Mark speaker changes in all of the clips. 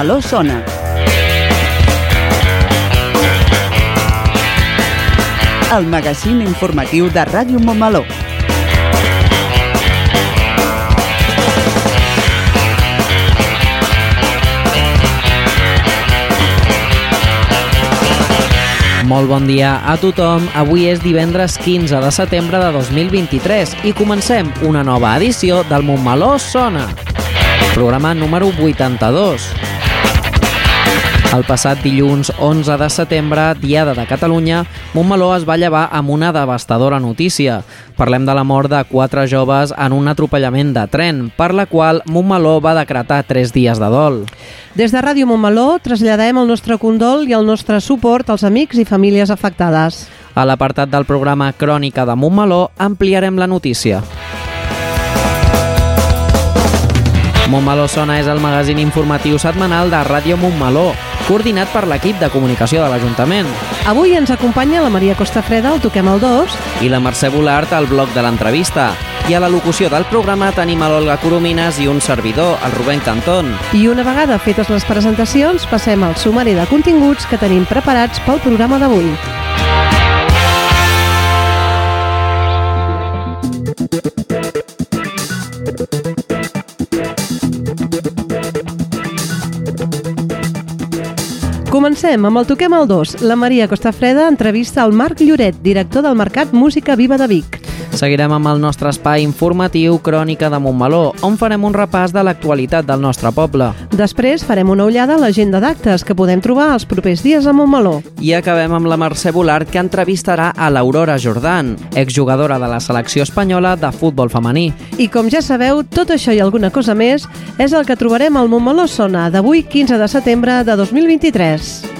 Speaker 1: Montmeló sona. El magazín informatiu de Ràdio Montmeló.
Speaker 2: Molt bon dia a tothom. Avui és divendres 15 de setembre de 2023 i comencem una nova edició del Montmeló Sona. Programa número 82. El passat dilluns 11 de setembre, Diada de Catalunya, Montmeló es va llevar amb una devastadora notícia. Parlem de la mort de quatre joves en un atropellament de tren, per la qual Montmeló va decretar tres dies de dol.
Speaker 3: Des de Ràdio Montmeló traslladem el nostre condol i el nostre suport als amics i famílies afectades.
Speaker 2: A l'apartat del programa Crònica de Montmeló ampliarem la notícia. Montmeló Sona és el magazín informatiu setmanal de Ràdio Montmeló, coordinat per l'equip de comunicació de l'Ajuntament.
Speaker 3: Avui ens acompanya la Maria Costafreda, el Toquem el 2,
Speaker 2: I la Mercè Volart al bloc de l'entrevista. I a la locució del programa tenim l'Olga Coromines i un servidor, el Rubén Cantón.
Speaker 3: i una vegada fetes les presentacions passem al sumari de continguts que tenim preparats pel programa d'avui. Comencem amb el Toquem el 2. La Maria Costafreda entrevista al Marc Lloret, director del Mercat Música Viva de Vic.
Speaker 2: Seguirem amb el nostre espai informatiu Crònica de Montmeló, on farem un repàs de l'actualitat del nostre poble.
Speaker 3: Després farem una ullada a l'agenda d'actes que podem trobar els propers dies a Montmeló.
Speaker 2: I acabem amb la Mercè Volart, que entrevistarà a l'Aurora Jordan, exjugadora de la selecció espanyola de futbol femení.
Speaker 3: I com ja sabeu, tot això i alguna cosa més és el que trobarem al Montmeló Sona d'avui 15 de setembre de 2023.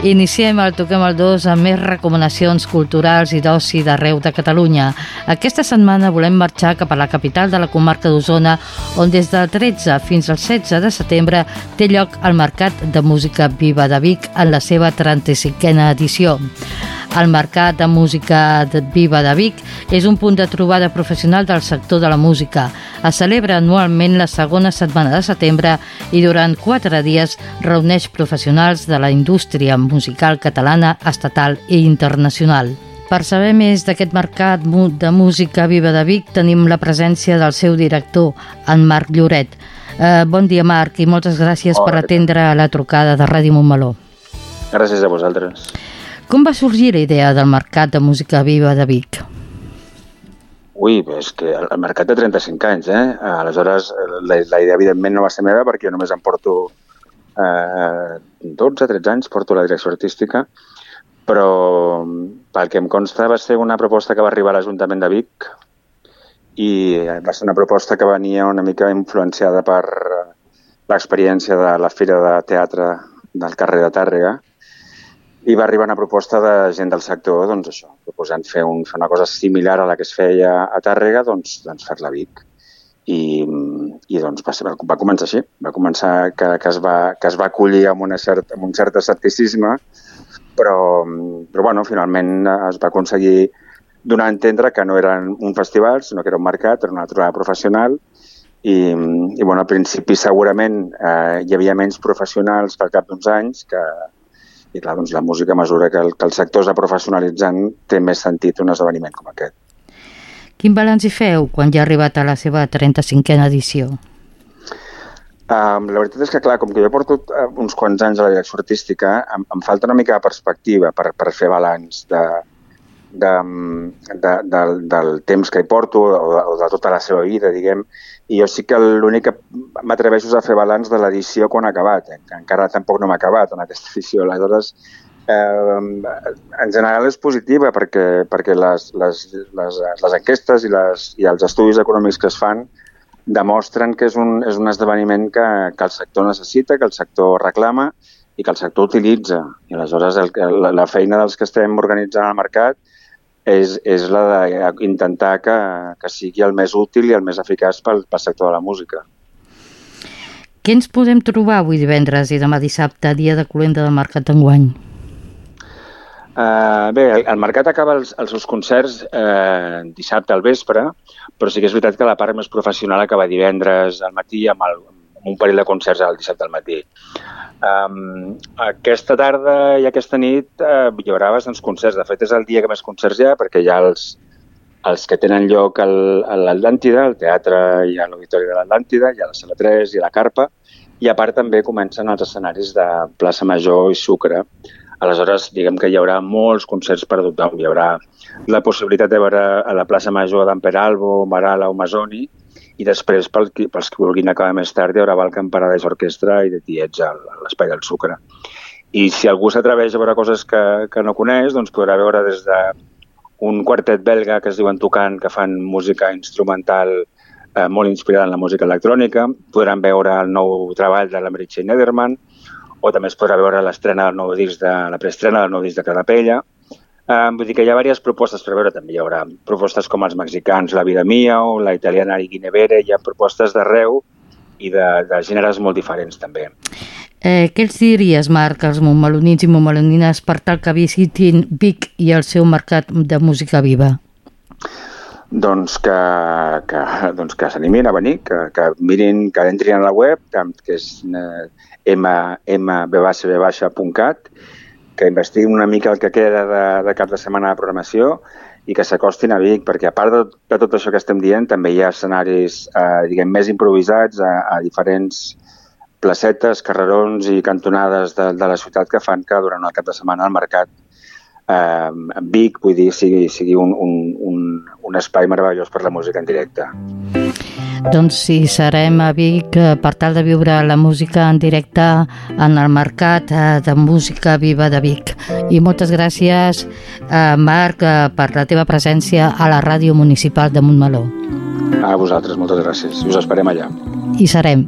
Speaker 4: Iniciem el Toquem el 2 amb més recomanacions culturals i d'oci d'arreu de Catalunya. Aquesta setmana volem marxar cap a la capital de la comarca d'Osona, on des del 13 fins al 16 de setembre té lloc el Mercat de Música Viva de Vic en la seva 35a edició. El Mercat de Música de Viva de Vic és un punt de trobada professional del sector de la música. Es celebra anualment la segona setmana de setembre i durant quatre dies reuneix professionals de la indústria musical catalana, estatal i internacional. Per saber més d'aquest mercat de música viva de Vic tenim la presència del seu director, en Marc Lloret. Eh, bon dia, Marc, i moltes gràcies
Speaker 5: Hola,
Speaker 4: per atendre la trucada de Ràdio Montmeló.
Speaker 5: Gràcies a vosaltres.
Speaker 4: Com va sorgir la idea del Mercat de Música Viva de Vic?
Speaker 5: Ui, és que el mercat té 35 anys, eh? Aleshores, la, la idea evidentment no va ser meva perquè jo només em porto eh, 12-13 anys, porto la direcció artística, però pel que em consta va ser una proposta que va arribar a l'Ajuntament de Vic i va ser una proposta que venia una mica influenciada per eh, l'experiència de la Fira de Teatre del carrer de Tàrrega i va arribar una proposta de gent del sector, doncs això, proposant fer, un, fer una cosa similar a la que es feia a Tàrrega, doncs, doncs fer-la a Vic. I, i doncs va, ser, va començar així, va començar que, que, es, va, que es va acollir amb, una cert, amb un cert escepticisme, però, però bueno, finalment es va aconseguir donar a entendre que no era un festival, sinó que era un mercat, era una trobada professional, i, i bueno, al principi segurament eh, hi havia menys professionals al cap d'uns anys que, i clar, doncs la música a mesura que el, que el sector es va professionalitzant té més sentit un esdeveniment com aquest.
Speaker 4: Quin balanç hi feu quan ja ha arribat a la seva 35a edició?
Speaker 5: Um, la veritat és que, clar, com que jo porto uh, uns quants anys a la direcció artística, em, em falta una mica de perspectiva per, per fer balanç de, de, de, de, del temps que hi porto o de, o de tota la seva vida, diguem. I jo sí que l'únic que m'atreveixo és a fer balanç de l'edició quan ha acabat, eh? encara tampoc no m'ha acabat en aquesta edició. Aleshores, eh, en general és positiva perquè, perquè les, les, les, les enquestes i, les, i els estudis econòmics que es fan demostren que és un, és un esdeveniment que, que el sector necessita, que el sector reclama i que el sector utilitza. I aleshores el, la, la feina dels que estem organitzant al mercat és, és la d'intentar que, que sigui el més útil i el més eficaç pel, pel sector de la música.
Speaker 4: Què ens podem trobar avui divendres i demà dissabte, dia de colenda del mercat d'enguany?
Speaker 5: Uh, bé, el, el mercat acaba els, els seus concerts uh, dissabte al vespre, però sí que és veritat que la part més professional acaba divendres al matí amb, el, amb un parell de concerts al dissabte al matí. Um, aquesta tarda i aquesta nit uh, hi haurà bastants concerts. De fet, és el dia que més concerts hi ha perquè hi ha els, els que tenen lloc al, a l'Atlàntida, al teatre i a l'auditori de l'Atlàntida, hi ha la Sala 3 i la Carpa, i a part també comencen els escenaris de Plaça Major i Sucre, Aleshores, diguem que hi haurà molts concerts per tothom. Hi haurà la possibilitat de veure a la plaça Major d'en Peralbo, Marala o Masoni, i després, pel, pels que vulguin acabar més tard, hi haurà Balkan Paradise Orquestra i de Tiets a l'Espai del Sucre. I si algú s'atreveix a veure coses que, que no coneix, doncs podrà veure des de un quartet belga que es diuen Tocant, que fan música instrumental eh, molt inspirada en la música electrònica. Podran veure el nou treball de la Meritxell Nederman, o també es podrà veure l'estrena del nou disc de la preestrena del nou disc de Carapella. Um, vull dir que hi ha diverses propostes per veure, també hi haurà propostes com els mexicans La Vida Mia o la italiana Ginevere, hi ha propostes d'arreu i de, de gèneres molt diferents també.
Speaker 4: Eh, què els diries, Marc, als montmelonins i montmelonines per tal que visitin Vic i el seu mercat de música viva?
Speaker 5: Doncs que, que, doncs que s'animin a venir, que, que mirin, que entrin a la web, que, que és eh, que investiguin una mica el que queda de, de cap de setmana de programació i que s'acostin a Vic, perquè a part de, de tot això que estem dient, també hi ha escenaris eh, diguem, més improvisats a, a diferents placetes, carrerons i cantonades de, de la ciutat que fan que durant el cap de setmana al mercat eh, Vic, vull dir, sigui, sigui un, un, un, un espai meravellós per la música en directe.
Speaker 4: Doncs sí, serem a Vic eh, per tal de viure la música en directe en el mercat eh, de música viva de Vic. I moltes gràcies, eh, Marc, per la teva presència a la ràdio municipal de Montmeló.
Speaker 5: A vosaltres, moltes gràcies. Us esperem allà.
Speaker 4: I serem.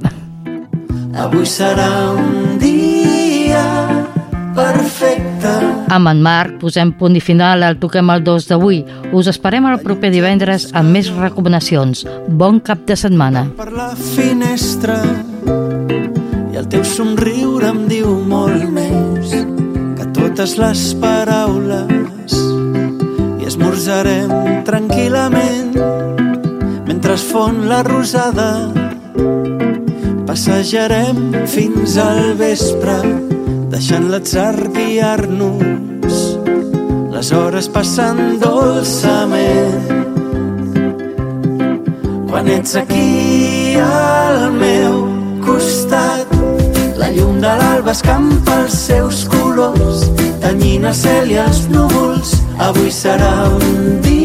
Speaker 6: Avui serà un dia perfecte.
Speaker 4: Amb en Marc posem punt i final al Toquem el 2 d'avui. Us esperem el proper divendres amb més recomanacions. Bon cap de setmana.
Speaker 6: Per la finestra i el teu somriure em diu molt més que totes les paraules i esmorzarem tranquil·lament mentre es fon la rosada passejarem fins al vespre deixant l'atzar guiar-nos les hores passant dolçament. Quan ets aquí al meu costat la llum de l'alba escampa els seus colors tenyint el cel i els núvols. Avui serà un dia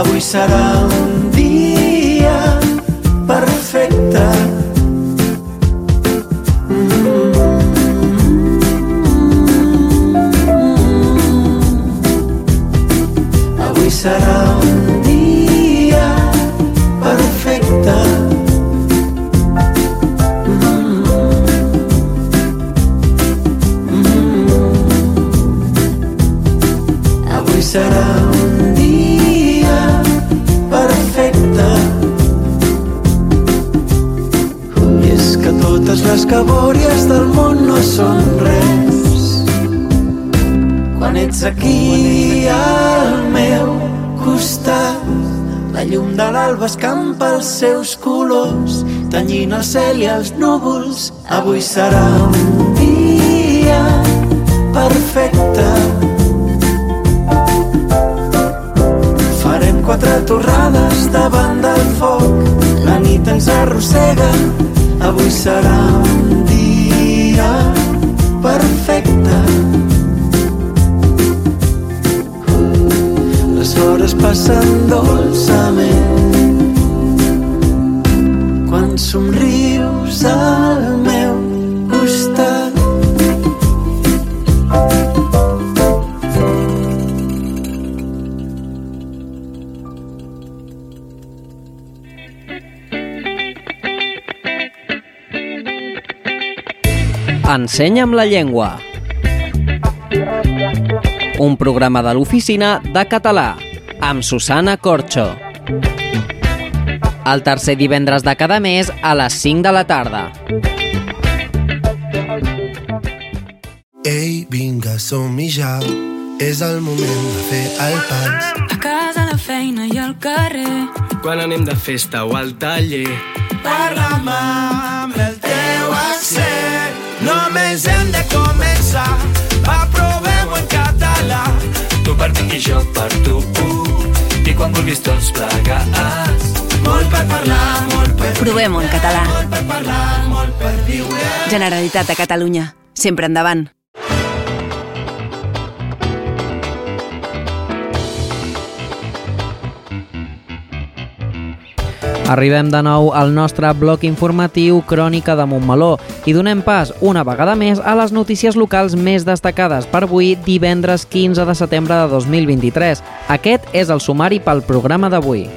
Speaker 6: Avui serà un i els núvols. Avui serà
Speaker 2: Ensenya'm la llengua. Un programa de l'oficina de català amb Susana Corxo. El tercer divendres de cada mes a les 5 de la tarda.
Speaker 7: Ei, vinga, som-hi ja. És el moment de fer el pas.
Speaker 8: A casa, a la feina i al carrer.
Speaker 9: Quan anem de festa o al taller.
Speaker 6: Parla'm amb el. Només hem de començar. Va, provem-ho en català.
Speaker 9: Tu per mi i jo per tu. I quan vulguis tots plegats.
Speaker 6: Molt per parlar, molt per
Speaker 10: Provem-ho en català.
Speaker 6: Molt per parlar, molt per viure.
Speaker 10: Generalitat de Catalunya. Sempre endavant.
Speaker 2: Arribem de nou al nostre bloc informatiu Crònica de Montmeló i donem pas una vegada més a les notícies locals més destacades per avui, divendres 15 de setembre de 2023. Aquest és el sumari pel programa d'avui.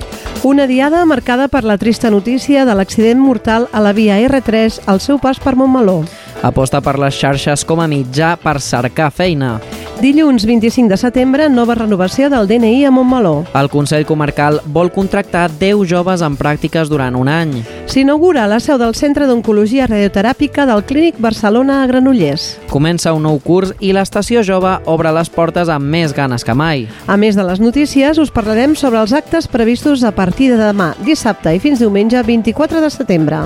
Speaker 3: Una diada marcada per la trista notícia de l'accident mortal a la via R3 al seu pas per Montmeló.
Speaker 2: Aposta per les xarxes com a mitjà per cercar feina.
Speaker 3: Dilluns 25 de setembre, nova renovació del DNI a Montmeló.
Speaker 2: El Consell Comarcal vol contractar 10 joves en pràctiques durant un any.
Speaker 3: S'inaugura la seu del Centre d'Oncologia Radioteràpica del Clínic Barcelona a Granollers.
Speaker 2: Comença un nou curs i l'estació jove obre les portes amb més ganes que mai.
Speaker 3: A més de les notícies, us parlarem sobre els actes previstos a partir de demà, dissabte i fins diumenge 24 de setembre.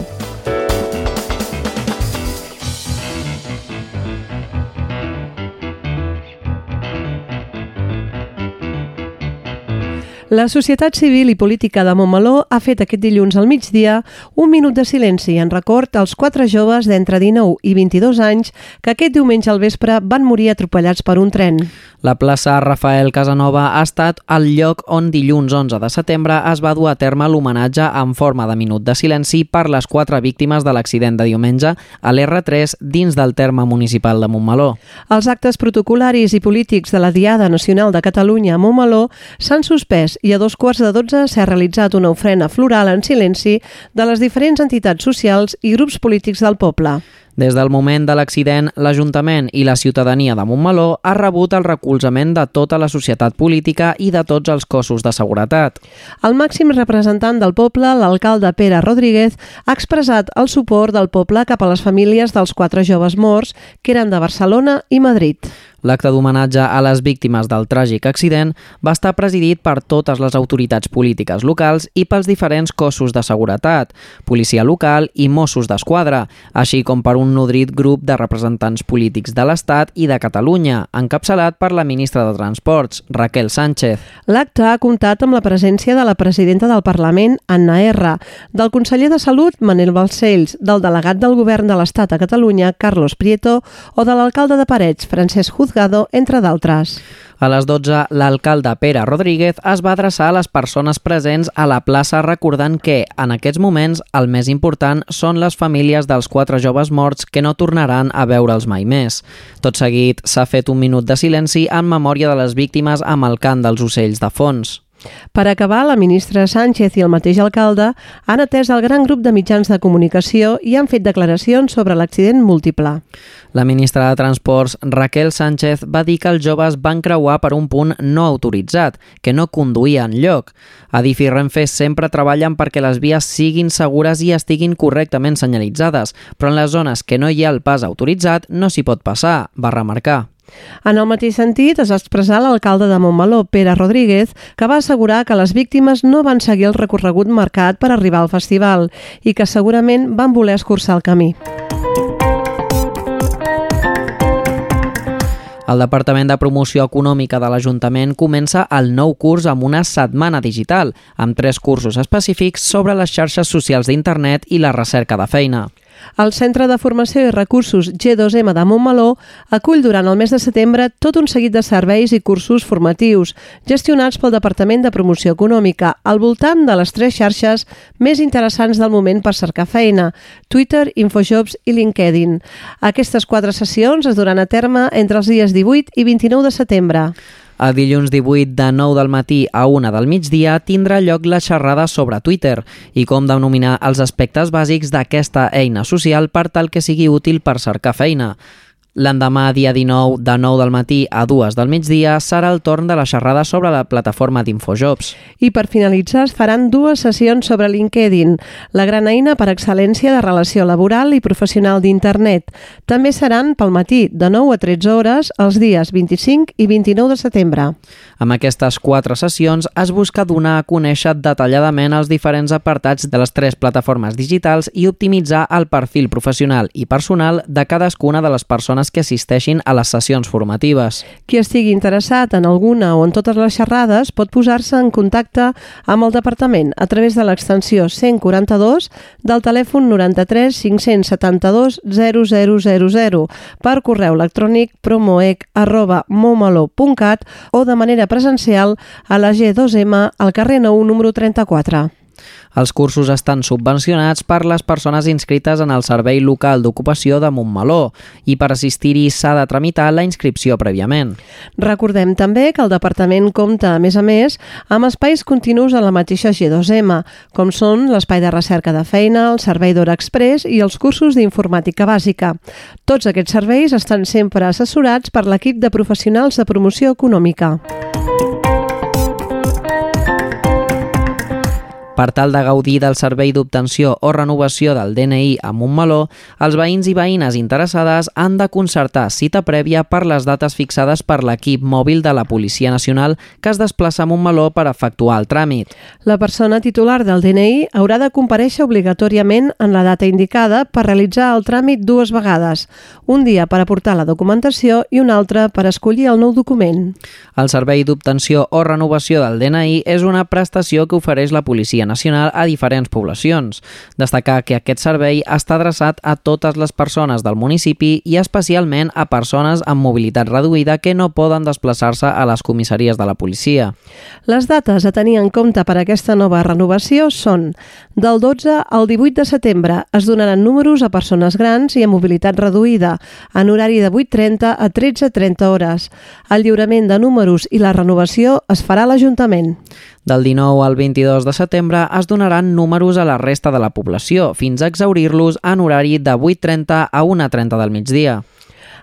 Speaker 3: La Societat Civil i Política de Montmeló ha fet aquest dilluns al migdia un minut de silenci en record als quatre joves d'entre 19 i 22 anys que aquest diumenge al vespre van morir atropellats per un tren.
Speaker 2: La plaça Rafael Casanova ha estat el lloc on dilluns 11 de setembre es va dur a terme l'homenatge en forma de minut de silenci per les quatre víctimes de l'accident de diumenge a l'R3 dins del terme municipal de Montmeló.
Speaker 3: Els actes protocolaris i polítics de la Diada Nacional de Catalunya a Montmeló s'han suspès i a dos quarts de dotze s'ha realitzat una ofrena floral en silenci de les diferents entitats socials i grups polítics del poble.
Speaker 2: Des del moment de l'accident, l'Ajuntament i la ciutadania de Montmeló ha rebut el recolzament de tota la societat política i de tots els cossos de seguretat.
Speaker 3: El màxim representant del poble, l'alcalde Pere Rodríguez, ha expressat el suport del poble cap a les famílies dels quatre joves morts que eren de Barcelona i Madrid.
Speaker 2: L'acte d'homenatge a les víctimes del tràgic accident va estar presidit per totes les autoritats polítiques locals i pels diferents cossos de seguretat, policia local i Mossos d'Esquadra, així com per un nodrit grup de representants polítics de l'Estat i de Catalunya, encapçalat per la ministra de Transports, Raquel Sánchez.
Speaker 3: L'acte ha comptat amb la presència de la presidenta del Parlament, Anna R., del conseller de Salut, Manel Balcells, del delegat del govern de l'Estat a Catalunya, Carlos Prieto, o de l'alcalde de Parets, Francesc Juzgado, entre d'altres.
Speaker 2: A les 12, l'alcalde Pere Rodríguez es va adreçar a les persones presents a la plaça recordant que, en aquests moments, el més important són les famílies dels quatre joves morts que no tornaran a veure'ls mai més. Tot seguit, s'ha fet un minut de silenci en memòria de les víctimes amb el cant dels ocells de fons.
Speaker 3: Per acabar, la ministra Sánchez i el mateix alcalde han atès el gran grup de mitjans de comunicació i han fet declaracions sobre l'accident múltiple.
Speaker 2: La ministra de Transports, Raquel Sánchez, va dir que els joves van creuar per un punt no autoritzat, que no conduïa en lloc. Adif i Renfe sempre treballen perquè les vies siguin segures i estiguin correctament senyalitzades, però en les zones que no hi ha el pas autoritzat no s'hi pot passar, va remarcar.
Speaker 3: En el mateix sentit es va expressar l'alcalde de Montmeló, Pere Rodríguez, que va assegurar que les víctimes no van seguir el recorregut marcat per arribar al festival i que segurament van voler escurçar el camí.
Speaker 2: El Departament de Promoció Econòmica de l'Ajuntament comença el nou curs amb una setmana digital, amb tres cursos específics sobre les xarxes socials d'internet i la recerca de feina.
Speaker 3: El Centre de Formació i Recursos G2M de Montmeló acull durant el mes de setembre tot un seguit de serveis i cursos formatius gestionats pel Departament de Promoció Econòmica al voltant de les tres xarxes més interessants del moment per cercar feina, Twitter, Infojobs i LinkedIn. Aquestes quatre sessions es duran a terme entre els dies 18 i 29 de setembre.
Speaker 2: A dilluns 18 de 9 del matí a 1 del migdia tindrà lloc la xerrada sobre Twitter i com denominar els aspectes bàsics d'aquesta eina social per tal que sigui útil per cercar feina. L'endemà, dia 19, de 9 del matí a 2 del migdia, serà el torn de la xerrada sobre la plataforma d'Infojobs.
Speaker 3: I per finalitzar es faran dues sessions sobre LinkedIn, la gran eina per excel·lència de relació laboral i professional d'Internet. També seran pel matí, de 9 a 13 hores, els dies 25 i 29 de setembre.
Speaker 2: Amb aquestes quatre sessions es busca donar a conèixer detalladament els diferents apartats de les tres plataformes digitals i optimitzar el perfil professional i personal de cadascuna de les persones que assisteixin a les sessions formatives.
Speaker 3: Qui estigui interessat en alguna o en totes les xerrades pot posar-se en contacte amb el departament a través de l'extensió 142 del telèfon 93 572 0000 per correu electrònic promoec arroba momalo.cat o de manera presencial a la G2M al carrer 9 número 34.
Speaker 2: Els cursos estan subvencionats per les persones inscrites en el Servei Local d'Ocupació de Montmeló i per assistir-hi s'ha de tramitar la inscripció prèviament.
Speaker 3: Recordem també que el departament compta, a més a més, amb espais continus a la mateixa G2M, com són l'espai de recerca de feina, el servei d'hora express i els cursos d'informàtica bàsica. Tots aquests serveis estan sempre assessorats per l'equip de professionals de promoció econòmica.
Speaker 2: Per tal de gaudir del servei d'obtenció o renovació del DNI a Montmeló, els veïns i veïnes interessades han de concertar cita prèvia per les dates fixades per l'equip mòbil de la Policia Nacional que es desplaça a Montmeló per efectuar el tràmit.
Speaker 3: La persona titular del DNI haurà de compareixer obligatòriament en la data indicada per realitzar el tràmit dues vegades, un dia per aportar la documentació i un altre per escollir el nou document.
Speaker 2: El servei d'obtenció o renovació del DNI és una prestació que ofereix la Policia Nacional a diferents poblacions. Destacar que aquest servei està adreçat a totes les persones del municipi i especialment a persones amb mobilitat reduïda que no poden desplaçar-se a les comissaries de la policia.
Speaker 3: Les dates a tenir en compte per a aquesta nova renovació són del 12 al 18 de setembre es donaran números a persones grans i amb mobilitat reduïda en horari de 8.30 a 13.30 hores. El lliurament de números i la renovació es farà a l'Ajuntament.
Speaker 2: Del 19 al 22 de setembre es donaran números a la resta de la població fins a exaurir-los en horari de 8.30 a 1.30 del migdia.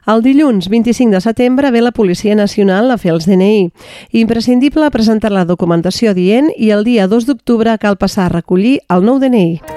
Speaker 3: El dilluns 25 de setembre ve la Policia Nacional a fer els DNI. Imprescindible presentar la documentació dient i el dia 2 d'octubre cal passar a recollir el nou DNI.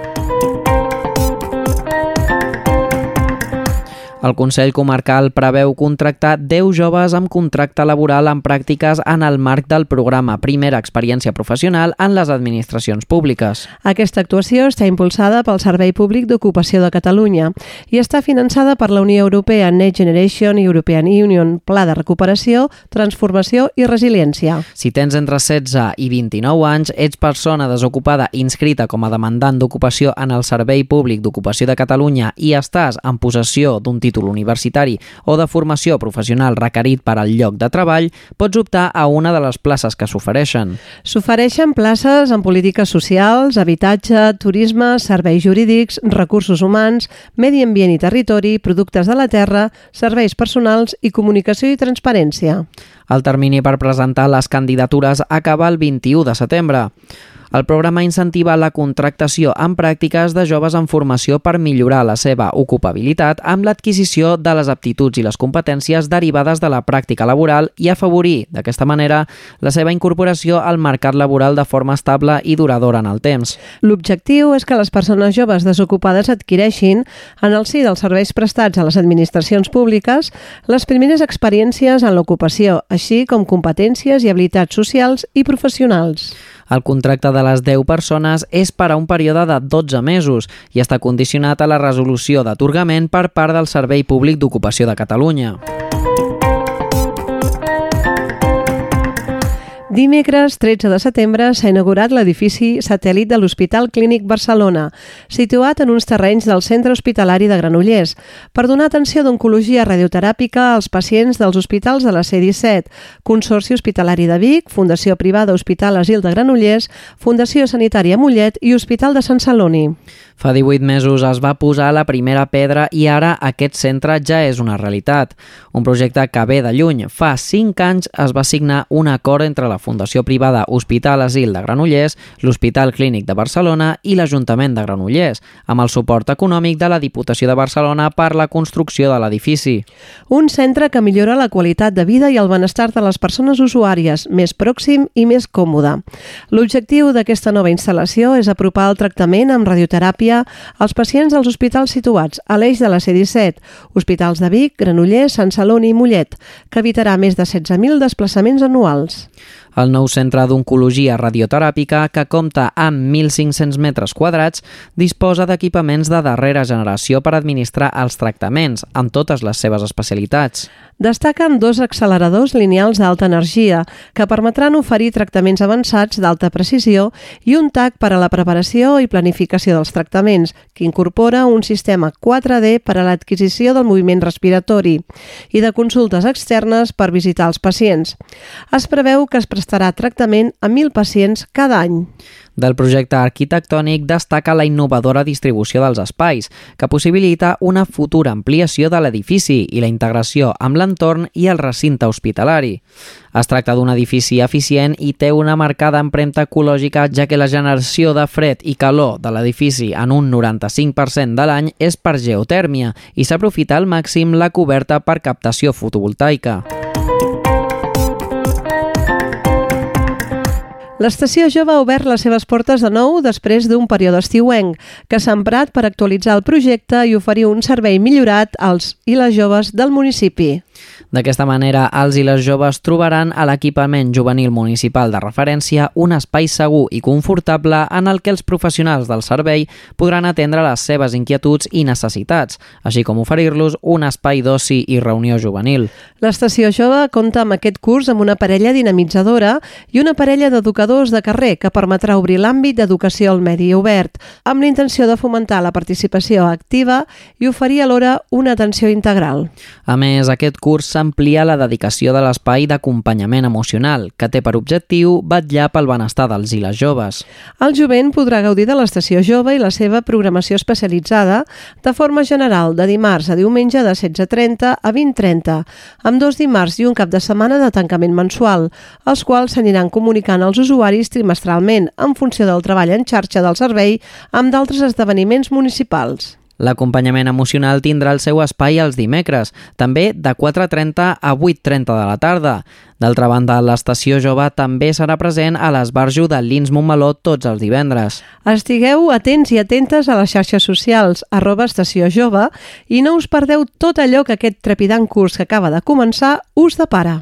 Speaker 2: El Consell Comarcal preveu contractar 10 joves amb contracte laboral en pràctiques en el marc del programa Primera Experiència Professional en les administracions públiques.
Speaker 3: Aquesta actuació està impulsada pel Servei Públic d'Ocupació de Catalunya i està finançada per la Unió Europea Next Generation i European Union, Pla de Recuperació, Transformació i Resiliència.
Speaker 2: Si tens entre 16 i 29 anys, ets persona desocupada inscrita com a demandant d'ocupació en el Servei Públic d'Ocupació de Catalunya i estàs en possessió d'un títol universitari o de formació professional requerit per al lloc de treball, pots optar a una de les places que s'ofereixen.
Speaker 3: S'ofereixen places en polítiques socials, habitatge, turisme, serveis jurídics, recursos humans, medi ambient i territori, productes de la terra, serveis personals i comunicació i transparència.
Speaker 2: El termini per presentar les candidatures acaba el 21 de setembre. El programa incentiva la contractació en pràctiques de joves en formació per millorar la seva ocupabilitat amb l'adquisició de les aptituds i les competències derivades de la pràctica laboral i afavorir, d'aquesta manera, la seva incorporació al mercat laboral de forma estable i duradora en el temps.
Speaker 3: L'objectiu és que les persones joves desocupades adquireixin, en el si dels serveis prestats a les administracions públiques, les primeres experiències en l'ocupació, així com competències i habilitats socials i professionals.
Speaker 2: El contracte de les 10 persones és per a un període de 12 mesos i està condicionat a la resolució d'atorgament per part del Servei Públic d'Ocupació de Catalunya.
Speaker 3: Dimecres 13 de setembre s'ha inaugurat l'edifici satèl·lit de l'Hospital Clínic Barcelona, situat en uns terrenys del Centre Hospitalari de Granollers, per donar atenció d'oncologia radioteràpica als pacients dels hospitals de la C-17, Consorci Hospitalari de Vic, Fundació Privada Hospital Asil de Granollers, Fundació Sanitària Mollet i Hospital de Sant Celoni.
Speaker 2: Fa 18 mesos es va posar la primera pedra i ara aquest centre ja és una realitat. Un projecte que ve de lluny. Fa 5 anys es va signar un acord entre la Fundació Privada Hospital Asil de Granollers, l'Hospital Clínic de Barcelona i l'Ajuntament de Granollers, amb el suport econòmic de la Diputació de Barcelona per la construcció de l'edifici.
Speaker 3: Un centre que millora la qualitat de vida i el benestar de les persones usuàries, més pròxim i més còmode. L'objectiu d'aquesta nova instal·lació és apropar el tractament amb radioteràpia als pacients dels hospitals situats a l'eix de la C-17, hospitals de Vic, Granollers, Sant Celoni i Mollet, que evitarà més de 16.000 desplaçaments anuals.
Speaker 2: El nou centre d'oncologia radioteràpica, que compta amb 1.500 metres quadrats, disposa d'equipaments de darrera generació per administrar els tractaments, en totes les seves especialitats.
Speaker 3: Destaquen dos acceleradors lineals d'alta energia que permetran oferir tractaments avançats d'alta precisió i un TAC per a la preparació i planificació dels tractaments, que incorpora un sistema 4D per a l'adquisició del moviment respiratori i de consultes externes per visitar els pacients. Es preveu que es prestarà tractament a 1.000 pacients cada any.
Speaker 2: Del projecte arquitectònic destaca la innovadora distribució dels espais, que possibilita una futura ampliació de l'edifici i la integració amb l'entorn i el recinte hospitalari. Es tracta d'un edifici eficient i té una marcada empremta ecològica, ja que la generació de fred i calor de l'edifici en un 95% de l'any és per geotèrmia i s'aprofita al màxim la coberta per captació fotovoltaica.
Speaker 3: L'estació jove ha obert les seves portes de nou després d'un període estiuenc, que s'ha emprat per actualitzar el projecte i oferir un servei millorat als i les joves del municipi.
Speaker 2: D'aquesta manera, els i les joves trobaran a l'equipament juvenil municipal de referència un espai segur i confortable en el que els professionals del servei podran atendre les seves inquietuds i necessitats, així com oferir-los un espai d'oci i reunió juvenil.
Speaker 3: L'estació jove compta amb aquest curs amb una parella dinamitzadora i una parella d'educadors de carrer que permetrà obrir l'àmbit d'educació al medi obert, amb l'intenció de fomentar la participació activa i oferir alhora una atenció integral.
Speaker 2: A més, aquest curs s'amplia la dedicació de l'espai d'acompanyament emocional, que té per objectiu vetllar pel benestar dels i les joves.
Speaker 3: El jovent podrà gaudir de l'estació jove i la seva programació especialitzada de forma general de dimarts a diumenge de 16.30 a 20.30, amb dos dimarts i un cap de setmana de tancament mensual, els quals s'aniran comunicant als usuaris trimestralment en funció del treball en xarxa del servei amb d'altres esdeveniments municipals.
Speaker 2: L'acompanyament emocional tindrà el seu espai els dimecres, també de 4.30 a 8.30 de la tarda. D'altra banda, l'estació jove també serà present a l'esbarjo de l'Ins Montmeló tots els divendres.
Speaker 3: Estigueu atents i atentes a les xarxes socials, arroba estació jove, i no us perdeu tot allò que aquest trepidant curs que acaba de començar us depara.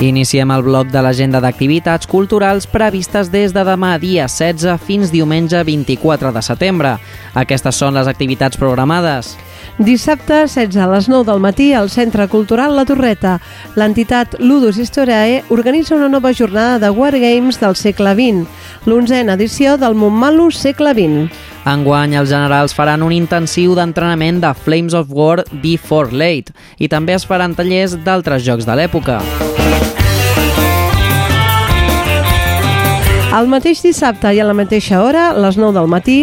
Speaker 2: Iniciem el bloc de l'agenda d'activitats culturals previstes des de demà dia 16 fins diumenge 24 de setembre. Aquestes són les activitats programades.
Speaker 3: Dissabte, 16 a les 9 del matí, al Centre Cultural La Torreta, l'entitat Ludus Historiae organitza una nova jornada de Wargames del segle XX, l'onzena edició del Montmalu segle XX.
Speaker 2: Enguany, els generals faran un intensiu d'entrenament de Flames of War Before Late i també es faran tallers d'altres jocs de l'època.
Speaker 3: El mateix dissabte i a la mateixa hora, a les 9 del matí,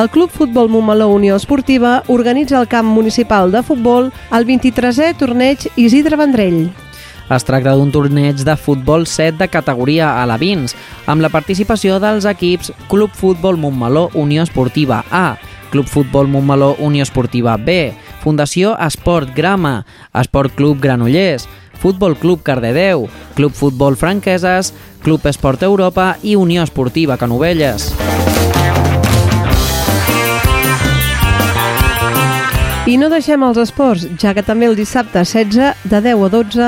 Speaker 3: el Club Futbol Montmeló Unió Esportiva organitza el camp municipal de futbol el 23è torneig Isidre Vendrell.
Speaker 2: Es tracta d'un torneig de futbol 7 de categoria a la Vins, amb la participació dels equips Club Futbol Montmeló Unió Esportiva A, Club Futbol Montmeló Unió Esportiva B, Fundació Esport Grama, Esport Club Granollers, Futbol Club Cardedeu, Club Futbol Franqueses, Club Esport Europa i Unió Esportiva Canovelles.
Speaker 3: I no deixem els esports, ja que també el dissabte 16, de 10 a 12,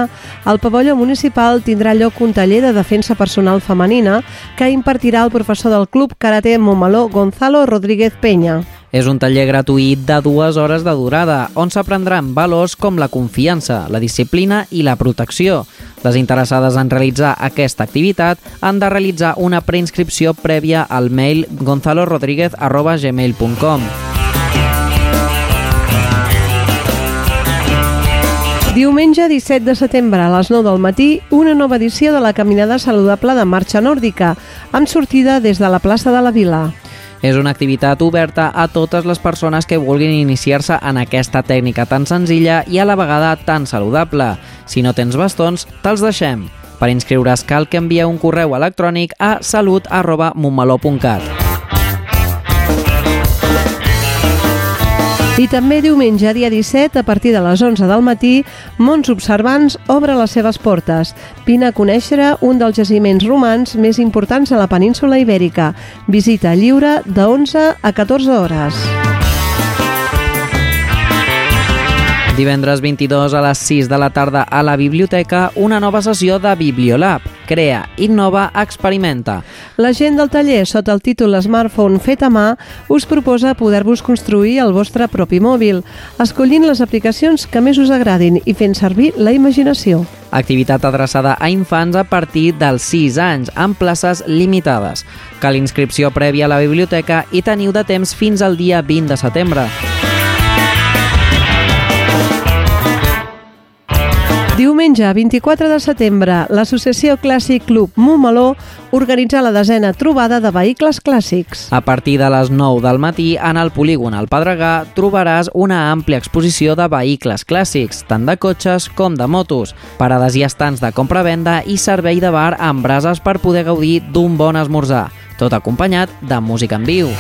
Speaker 3: al pavelló municipal tindrà lloc un taller de defensa personal femenina que impartirà el professor del Club Karate Montmeló, Gonzalo Rodríguez Peña.
Speaker 2: És un taller gratuït de dues hores de durada, on s'aprendran valors com la confiança, la disciplina i la protecció. Les interessades en realitzar aquesta activitat han de realitzar una preinscripció prèvia al mail gonzalorodríguez.gmail.com.
Speaker 3: Diumenge 17 de setembre a les 9 del matí, una nova edició de la Caminada Saludable de Marxa Nòrdica, amb sortida des de la plaça de la Vila.
Speaker 2: És una activitat oberta a totes les persones que vulguin iniciar-se en aquesta tècnica tan senzilla i a la vegada tan saludable. Si no tens bastons, te'ls deixem. Per inscriure's cal que envieu un correu electrònic a salut
Speaker 3: I també diumenge, dia 17, a partir de les 11 del matí, Mons Observants obre les seves portes. Vine a conèixer un dels jaciments romans més importants a la península Ibèrica. Visita lliure de 11 a 14 hores.
Speaker 2: Divendres 22 a les 6 de la tarda a la biblioteca, una nova sessió de Bibliolab. Crea, innova, experimenta.
Speaker 3: La gent del taller, sota el títol Smartphone fet a mà, us proposa poder-vos construir el vostre propi mòbil, escollint les aplicacions que més us agradin i fent servir la imaginació.
Speaker 2: Activitat adreçada a infants a partir dels 6 anys, amb places limitades. Cal inscripció prèvia a la biblioteca i teniu de temps fins al dia 20 de setembre.
Speaker 3: Diumenge 24 de setembre, l'Associació Clàssic Club Montmeló organitza la desena trobada de vehicles clàssics.
Speaker 2: A partir de les 9 del matí, en el polígon al Pedregà, trobaràs una àmplia exposició de vehicles clàssics, tant de cotxes com de motos, parades i estants de compra-venda i servei de bar amb brases per poder gaudir d'un bon esmorzar, tot acompanyat de música en viu.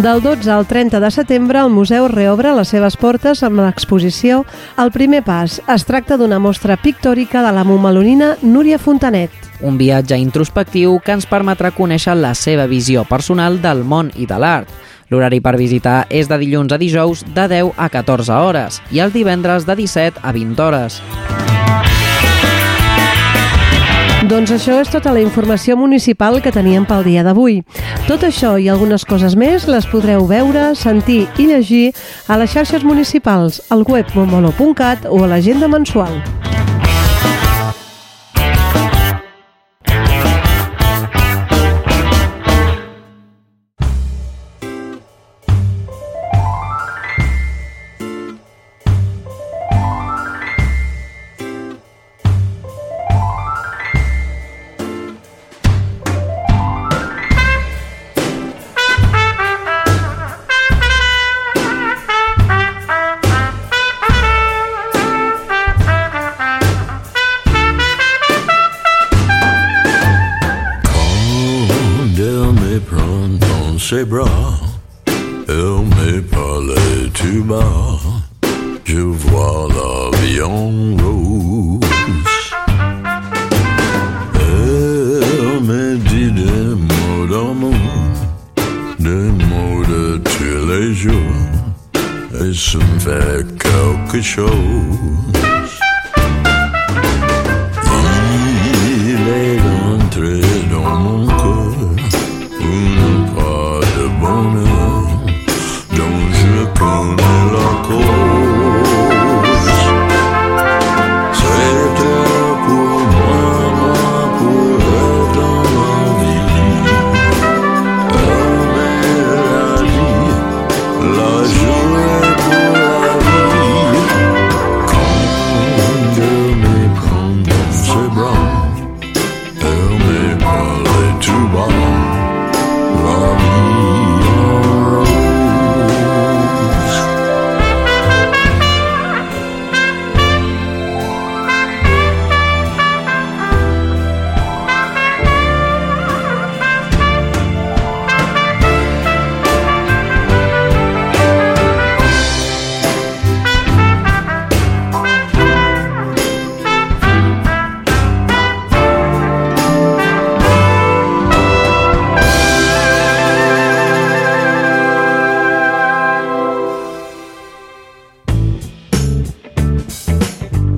Speaker 3: Del 12 al 30 de setembre, el museu reobre les seves portes amb l'exposició El primer pas. Es tracta d'una mostra pictòrica de la momalonina Núria Fontanet.
Speaker 2: Un viatge introspectiu que ens permetrà conèixer la seva visió personal del món i de l'art. L'horari per visitar és de dilluns a dijous de 10 a 14 hores i els divendres de 17 a 20 hores.
Speaker 3: Doncs això és tota la informació municipal que teníem pel dia d'avui. Tot això i algunes coses més les podreu veure, sentir i llegir a les xarxes municipals, al web momolo.cat o a l'agenda mensual.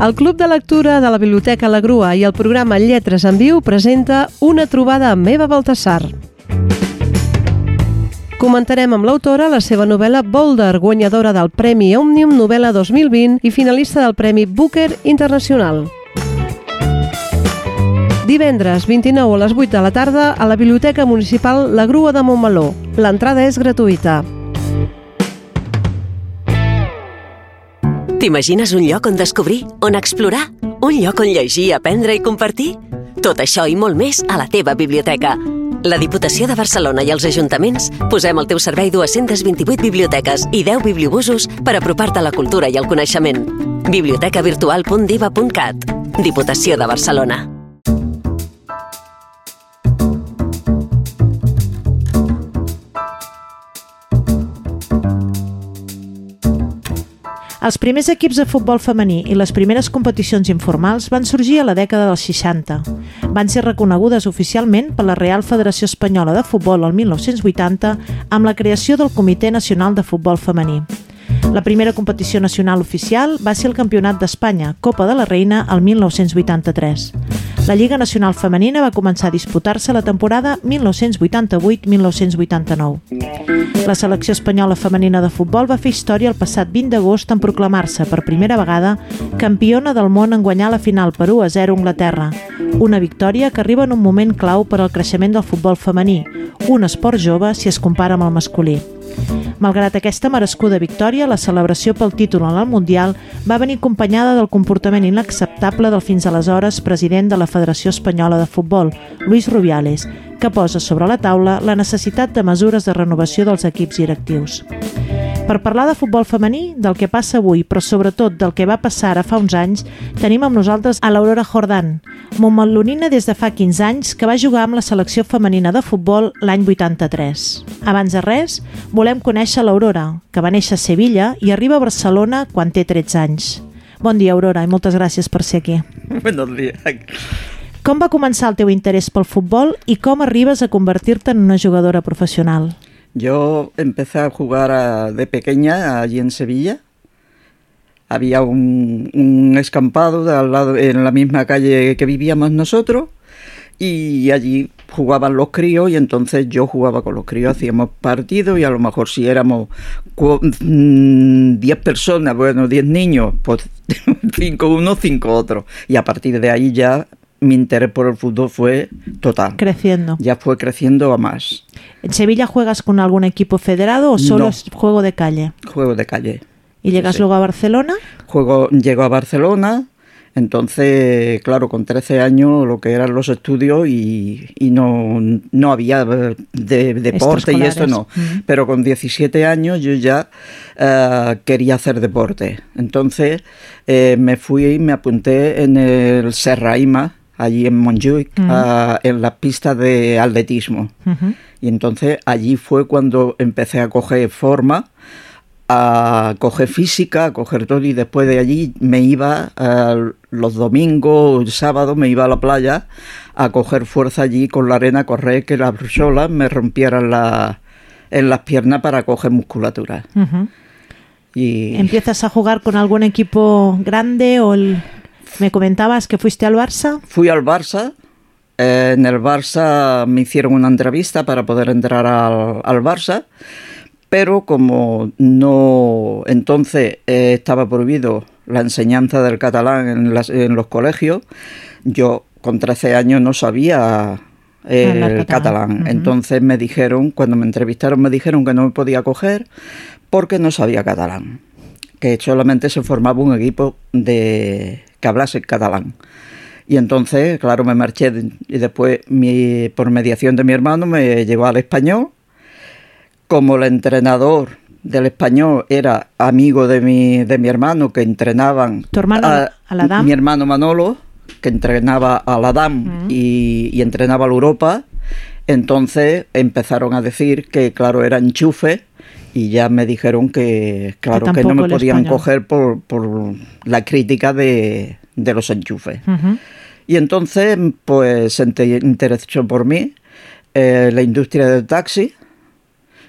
Speaker 3: El Club de Lectura de la Biblioteca La Grua i el programa Lletres en Viu presenta una trobada amb Eva Baltasar. Comentarem amb l'autora la seva novel·la Boulder, guanyadora del Premi Òmnium Novel·la 2020 i finalista del Premi Booker Internacional. Divendres 29 a les 8 de la tarda a la Biblioteca Municipal La Grua de Montmeló. L'entrada és gratuïta.
Speaker 11: T'imagines un lloc on descobrir, on explorar? Un lloc on llegir, aprendre i compartir? Tot això i molt més a la teva biblioteca. La Diputació de Barcelona i els ajuntaments posem al teu servei 228 biblioteques i 10 bibliobusos per apropar-te a la cultura i el coneixement. bibliotecavirtual.diva.cat Diputació de Barcelona.
Speaker 12: Els primers equips de futbol femení i les primeres competicions informals van sorgir a la dècada dels 60. Van ser reconegudes oficialment per la Real Federació Espanyola de Futbol el 1980 amb la creació del Comitè Nacional de Futbol Femení. La primera competició nacional oficial va ser el Campionat d'Espanya, Copa de la Reina, el 1983. La Lliga Nacional Femenina va començar a disputar-se la temporada 1988-1989. La selecció espanyola femenina de futbol va fer història el passat 20 d'agost en proclamar-se per primera vegada campiona del món en guanyar la final per 1 a 0 a Anglaterra. Una victòria que arriba en un moment clau per al creixement del futbol femení, un esport jove si es compara amb el masculí. Malgrat aquesta merescuda victòria, la celebració pel títol en el Mundial va venir acompanyada del comportament inacceptable del fins aleshores president de la Federació Espanyola de Futbol, Luis Rubiales, que posa sobre la taula la necessitat de mesures de renovació dels equips directius. Per parlar de futbol femení, del que passa avui, però sobretot del que va passar ara fa uns anys, tenim amb nosaltres a l'Aurora Jordan, montmelonina des de fa 15 anys que va jugar amb la selecció femenina de futbol l'any 83. Abans de res, volem conèixer l'Aurora, que va néixer a Sevilla i arriba a Barcelona quan té 13 anys. Bon dia, Aurora, i moltes gràcies per ser aquí.
Speaker 13: Buenos días.
Speaker 12: Com va començar el teu interès pel futbol i com arribes a convertir-te en una jugadora professional?
Speaker 13: Yo empecé a jugar de pequeña allí en Sevilla. Había un, un escampado al lado, en la misma calle que vivíamos nosotros y allí jugaban los críos y entonces yo jugaba con los críos, hacíamos partidos y a lo mejor si éramos cu- mm, 10 personas, bueno, 10 niños, pues 5 unos, 5 otros. Y a partir de ahí ya mi interés por el fútbol fue total.
Speaker 12: Creciendo.
Speaker 13: Ya fue creciendo a más.
Speaker 12: ¿En Sevilla juegas con algún equipo federado o solo
Speaker 13: No.
Speaker 12: es juego de calle?
Speaker 13: Juego de calle.
Speaker 12: ¿Y llegas
Speaker 13: Sí.
Speaker 12: luego a Barcelona?
Speaker 13: Juego, llego a Barcelona, entonces, claro, con 13 años lo que eran los estudios y, y no, no había de, deporte y esto no. Pero con 17 años yo ya eh, quería hacer deporte. Entonces eh, me fui y me apunté en el Serraima, allí en Montjuic,
Speaker 12: Ujú.
Speaker 13: ah, en las pistas de atletismo. Y entonces allí fue cuando empecé a coger forma, a coger física, a coger todo y después de allí me iba los domingos, el sábado me iba a la playa a coger fuerza allí con la arena, a correr que las olas me rompieran la- en las piernas para coger musculatura. Y
Speaker 12: ¿Empiezas a jugar con algún equipo grande o el... me comentabas que fuiste al Barça?
Speaker 13: fui al Barça. eh, en el Barça me hicieron una entrevista para poder entrar al, al Barça, pero como no entonces eh, estaba prohibido la enseñanza del catalán en, las- en los colegios, yo con 13 años no sabía eh, el
Speaker 14: catalán.
Speaker 13: Entonces me dijeron, cuando me entrevistaron, me dijeron que no me podía coger porque no sabía catalán. Que solamente se formaba un equipo de que hablase catalán. Y entonces, claro, me marché y después, mi, por mediación de mi hermano, me llevó al español. Como el entrenador del español era amigo de mi, de mi hermano, que entrenaban
Speaker 12: ¿Tu hermano,
Speaker 13: a-
Speaker 12: al Adam?
Speaker 13: mi hermano Manolo, que entrenaba al Adam y, y entrenaba a la Europa, entonces empezaron a decir que, claro, era enchufe y ya me dijeron que, claro, que, no me podían coger por, por la crítica de, de los enchufes. Y entonces, pues, se inte- interesó por mí eh, la industria del taxi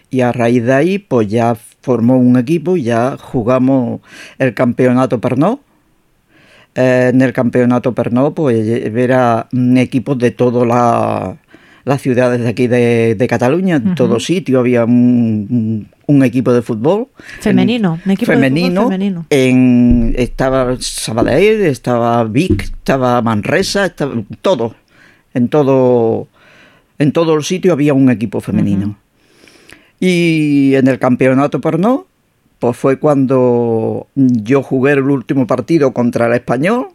Speaker 13: y a raíz de ahí, pues ya formó un equipo y ya jugamos el campeonato Pernod. Eh, en el campeonato Pernod, pues era equipos de todas la, las ciudades de aquí de, de Cataluña, en
Speaker 12: Ujú.
Speaker 13: todo sitio había un, un equipo de fútbol.
Speaker 12: Femenino, un equipo de fútbol
Speaker 13: femenino.
Speaker 12: femenino.
Speaker 13: En, estaba Sabadell, estaba Vic, estaba Manresa, estaba todo. En todo, en todo el sitio había un equipo femenino. Y en el campeonato Pernod, pues fue cuando yo jugué el último partido contra el español.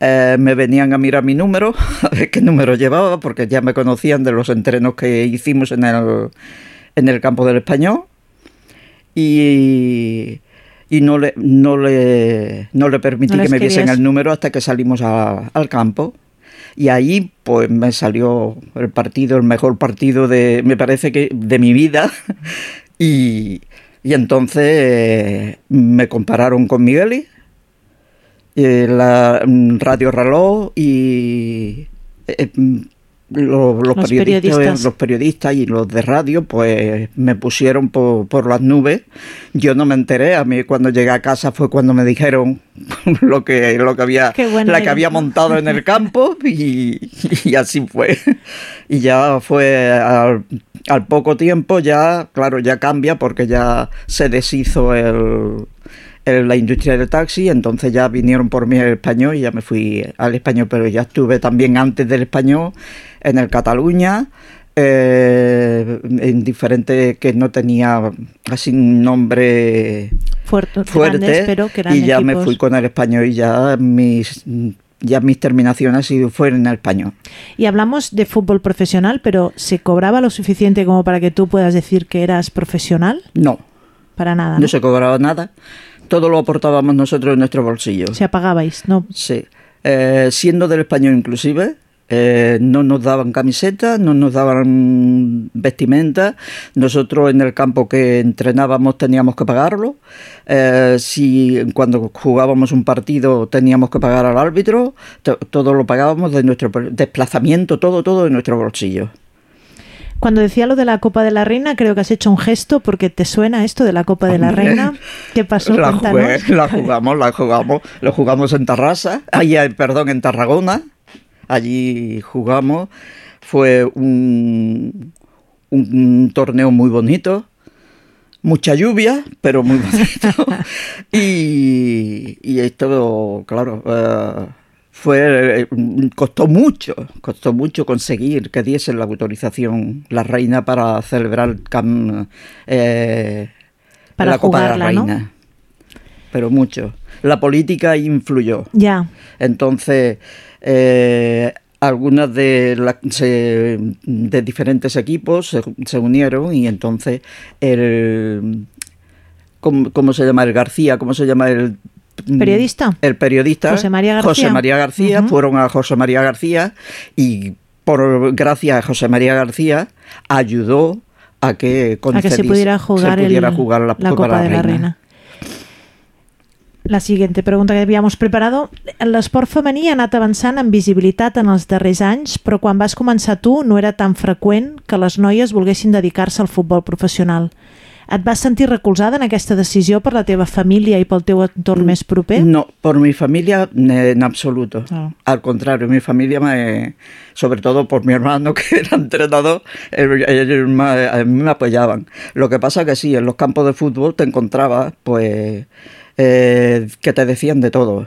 Speaker 13: Eh, me venían a mirar mi número, a ver qué número llevaba, porque ya me conocían de los entrenos que hicimos en el, en el campo del español. Y, y no, le, no, le, no le permití
Speaker 12: No
Speaker 13: que me
Speaker 12: querías.
Speaker 13: el número hasta que salimos a- al campo. Y ahí pues me salió el partido, el mejor partido de, me parece que de mi vida. Y, y entonces eh, me compararon con Migueli, eh, la mm, Radio Reloj y eh, mm, lo- los,
Speaker 12: Los
Speaker 13: periodistas,
Speaker 12: periodistas.
Speaker 13: los periodistas y los de radio, pues me pusieron por, por las nubes. Yo no me enteré, a mí cuando llegué a casa fue cuando me dijeron lo que, lo que había, la que había montado en el campo y, y así fue. Y ya fue al, al poco tiempo, ya, claro, ya cambia porque ya se deshizo el, el- la industria del taxi, entonces ya vinieron por mí al español y ya me fui al español, pero ya estuve también antes del español en el Cataluña. eh, en diferentes que no tenía así un nombre
Speaker 12: Fuerte,
Speaker 13: fuerte
Speaker 12: grandes, pero que eran
Speaker 13: y ya me
Speaker 12: equipos.
Speaker 13: fui con el español y ya mis ya mis terminaciones fueron en el español.
Speaker 12: Y hablamos de fútbol profesional, pero ¿se cobraba lo suficiente como para que tú puedas decir que eras profesional?
Speaker 13: No,
Speaker 12: Para nada.
Speaker 13: no
Speaker 12: ¿no?
Speaker 13: se cobraba nada. Todo lo aportábamos nosotros en nuestro bolsillo.
Speaker 12: Se apagabais, ¿no?
Speaker 13: Sí. Eh, siendo del español inclusive, eh, no nos daban camisetas, no nos daban vestimenta. Nosotros en el campo que entrenábamos teníamos que pagarlo. Eh, si cuando jugábamos un partido teníamos que pagar al árbitro, to- todo lo pagábamos de nuestro desplazamiento, todo, todo de nuestro bolsillo.
Speaker 12: Cuando decía lo de la Copa de la Reina, creo que has hecho un gesto porque te suena esto de la Copa de la. Reina. ¿Qué pasó?
Speaker 13: La, jugué, la jugamos, la jugamos, lo jugamos en Tarrasa, ahí, perdón, en Tarragona, allí jugamos, fue un, un, un torneo muy bonito, mucha lluvia, pero muy bonito, y, y esto, claro, eh, fue, eh, costó mucho, costó mucho conseguir que diesen la autorización la reina para celebrar cam- eh,
Speaker 12: Para
Speaker 13: la Copa de la. Reina. Pero mucho. La política influyó.
Speaker 12: Ya.
Speaker 13: Entonces, eh, algunas de, la- se- de diferentes equipos se, se unieron y entonces el... ¿cómo, cómo se llama? El García, ¿cómo se llama el...
Speaker 12: ¿Periodista?
Speaker 13: El periodista.
Speaker 12: José María García.
Speaker 13: José María García.
Speaker 12: Ujú.
Speaker 13: Fueron a José María García y por gracias a José María García ayudó a que,
Speaker 12: A que se pudiera jugar,
Speaker 13: se pudiera
Speaker 12: el-
Speaker 13: jugar la,
Speaker 12: Copa, de la Reina. La siguiente pregunta que havíamos preparado. L'esport femení ha anat avançant en visibilitat en els darrers anys, però quan vas començar tu no era tan freqüent que les noies volguessin dedicar-se al futbol professional. Et vas sentir recolzada en aquesta decisió per la teva família i pel teu entorn més proper?
Speaker 13: No, por mi familia en absoluto.
Speaker 12: Ah.
Speaker 13: Al contrario, mi familia, me, sobre todo por mi hermano que era entrenador, ellos me- me apoyaban. Lo que pasa que sí, en los campos de fútbol te encontrabas, pues, eh, que te decían de todo.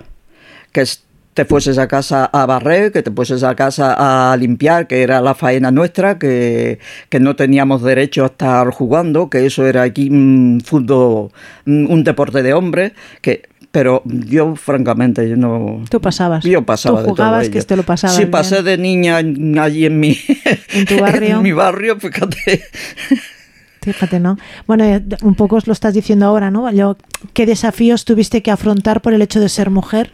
Speaker 13: Que es- te fueses a casa a barrer, que te fueses a casa a limpiar, que era la faena nuestra, que, que no teníamos derecho a estar jugando, que eso era aquí un fútbol, un deporte de hombres, que pero yo francamente yo no
Speaker 12: Tú pasabas.
Speaker 13: yo pasaba
Speaker 12: Tú
Speaker 13: de todo
Speaker 12: jugabas que te lo pasabas
Speaker 13: Sí,
Speaker 12: bien.
Speaker 13: pasé de niña allí en mi
Speaker 12: En tu barrio.
Speaker 13: en mi barrio, fíjate.
Speaker 12: Fíjate, ¿no? Bueno, eh, un poco os lo estás diciendo ahora, ¿no? Yo, ¿Qué desafíos tuviste que afrontar por el hecho de ser mujer?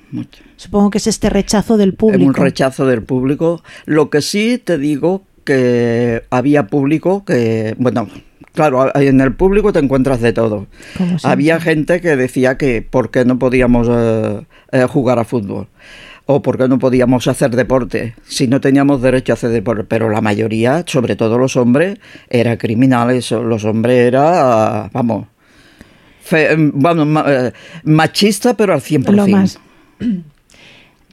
Speaker 12: Supongo que es este rechazo del público.
Speaker 13: Un rechazo del público. Lo que sí te digo que había público que, bueno, claro, en el público te encuentras de todo. Había gente que decía que por qué no podíamos eh, eh, jugar a fútbol o por qué no podíamos hacer deporte si no teníamos derecho a hacer deporte. Pero la mayoría, sobre todo los hombres, era criminales. Los hombres era, vamos, fe- ma- eh, machista, pero al 100%.
Speaker 12: Lo más.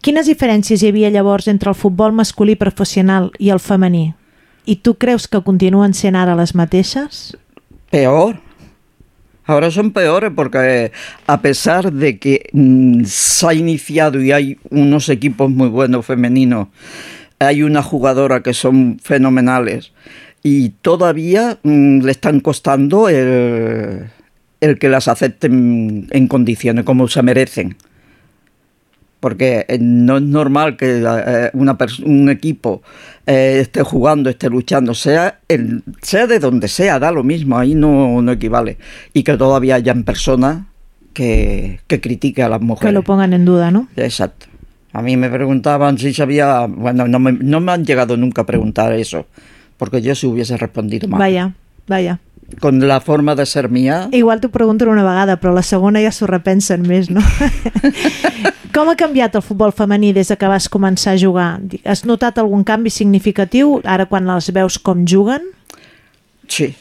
Speaker 12: Quines diferències hi havia llavors entre el futbol masculí professional i el femení? I tu creus que continuen sent ara les mateixes?
Speaker 13: Peor. Ahora son peores porque a pesar de que mm, se ha iniciado y hay unos equipos muy buenos femeninos, hay una jugadora que son fenomenales y todavía mm, le están costando el, el que las acepten en condiciones como se merecen. Porque eh, no es normal que eh, una pers- un equipo eh, esté jugando, esté luchando, sea, el, sea de donde sea, da lo mismo, ahí no, no equivale. Y que todavía hayan personas que, que critiquen a las
Speaker 12: Que
Speaker 13: mujeres.
Speaker 12: lo pongan en duda, ¿no?
Speaker 13: Exacto. A mí me preguntaban si sabía, bueno, no me, no me han llegado nunca a preguntar eso, porque yo si hubiese respondido mal.
Speaker 12: Vaja, vaja.
Speaker 13: Con la forma de ser mía,
Speaker 12: Igual t'ho pregunten una vegada, però la segona ja s'ho repensen més, no? Com ha canviat el futbol femení des de que vas començar a jugar? Has notat algun canvi significatiu ara quan les veus com juguen?
Speaker 13: sí.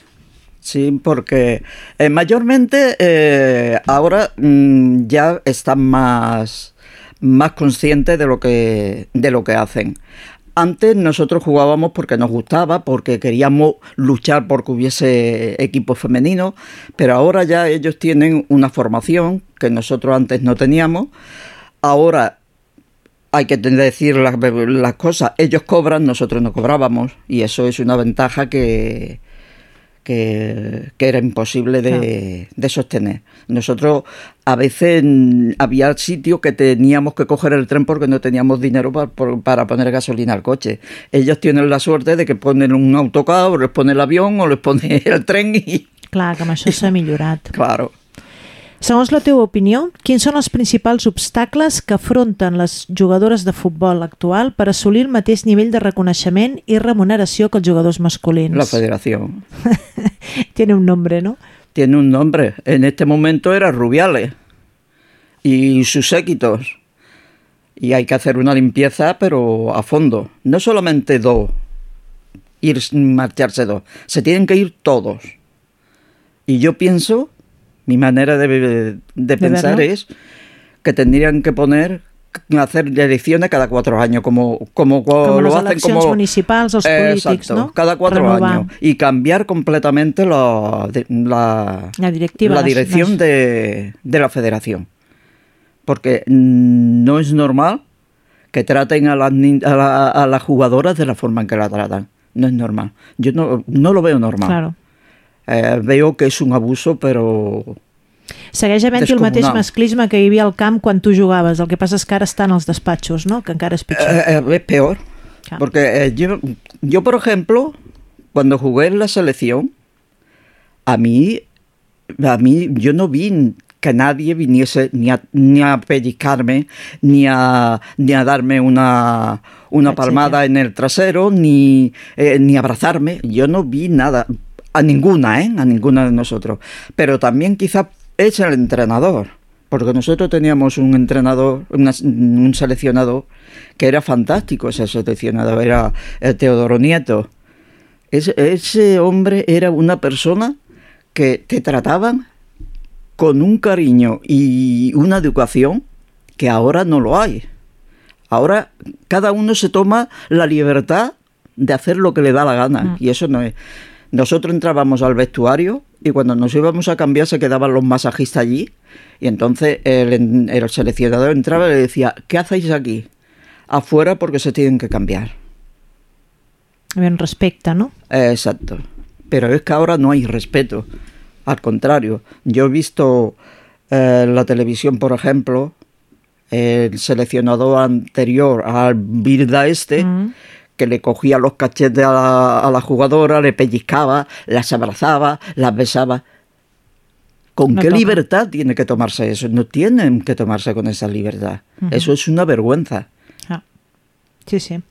Speaker 13: Sí, porque eh, mayormente eh, ahora mm, ya están más, más conscientes de lo que de lo que hacen. Antes nosotros jugábamos porque nos gustaba, porque queríamos luchar porque hubiese equipos femeninos, pero ahora ya ellos tienen una formación que nosotros antes no teníamos. Ahora hay que decir las, las cosas, ellos cobran, nosotros no cobrábamos, y eso es una ventaja que, que, que era imposible de, de sostener. Nosotros a veces había sitios que teníamos que coger el tren porque no teníamos dinero para, para poner gasolina al coche. Ellos tienen la suerte de que ponen un autocar o les pone el avión o les pone el tren y...
Speaker 12: Clar, que amb això s'ha millorat.
Speaker 13: Claro.
Speaker 12: Segons la teva opinió, quins són els principals obstacles que afronten les jugadores de futbol actual per assolir el mateix nivell de reconeixement i remuneració que els jugadors masculins?
Speaker 13: La federación.
Speaker 12: Tiene un nombre, ¿no?
Speaker 13: Tiene un nombre. En este momento era Rubiales y sus séquitos. Y hay que hacer una limpieza, pero a fondo. No solamente dos, ir marcharse dos. Se tienen que ir todos. Y yo pienso, mi manera de, de pensar es que tendrían que poner hacer elecciones cada cuatro años, como, como,
Speaker 12: Com
Speaker 13: lo hacen como
Speaker 12: municipals, els polítics,
Speaker 13: Exacto,
Speaker 12: no?
Speaker 13: cada cuatro
Speaker 12: Renovar.
Speaker 13: años y cambiar completamente la, de- la,
Speaker 12: La directiva.
Speaker 13: la dirección de, de la federación. Porque mm, no es normal que traten a las, a, la- a las jugadoras de la forma en que la tratan. No es normal. Yo no, no lo veo normal.
Speaker 12: Claro.
Speaker 13: Eh, veo que es un abuso, però...
Speaker 12: Segueix havent-hi el mateix masclisme que hi havia al camp quan tu jugaves. El que passa és que ara estan als despatxos, no? Que encara és pitjor.
Speaker 13: Eh, eh, es peor.
Speaker 12: Claro.
Speaker 13: Porque eh, yo, yo, por ejemplo, cuando jugué en la selección, a mí, a mí yo no vi que nadie viniese ni a, ni a pellizcarme, ni a, ni a darme una, una palmada en el trasero, ni, eh, ni abrazarme. Yo no vi nada. A ninguna, ¿eh? A ninguna de nosotros. Pero también quizá es el entrenador. Porque nosotros teníamos un entrenador, una- un seleccionador, que era fantástico ese seleccionador, era el Teodoro Nieto. Ese, ese hombre era una persona que te trataban con un cariño y una educación que ahora no lo hay. Ahora cada uno se toma la libertad de hacer lo que le da la gana y eso no es. Nosotros entrábamos al vestuario y cuando nos íbamos a cambiar se quedaban los masajistas allí y entonces el, el seleccionador entraba y le decía, ¿qué hacéis aquí? Afuera porque se tienen que cambiar.
Speaker 12: Ben respecte, no?
Speaker 13: Eh, Exacto. Pero es que ahora no hay respeto. Al contrario, yo he visto eh, en la televisión, por ejemplo, el seleccionador anterior al Birda este, que le cogía los cachetes a la, a la jugadora, le pellizcaba, las abrazaba, las besaba. ¿Con
Speaker 12: No
Speaker 13: qué
Speaker 12: toca.
Speaker 13: libertad tiene que tomarse eso? No tienen que tomarse con esa libertad.
Speaker 12: Ujú.
Speaker 13: Eso es una vergüenza.
Speaker 12: Ah. Sí, sí.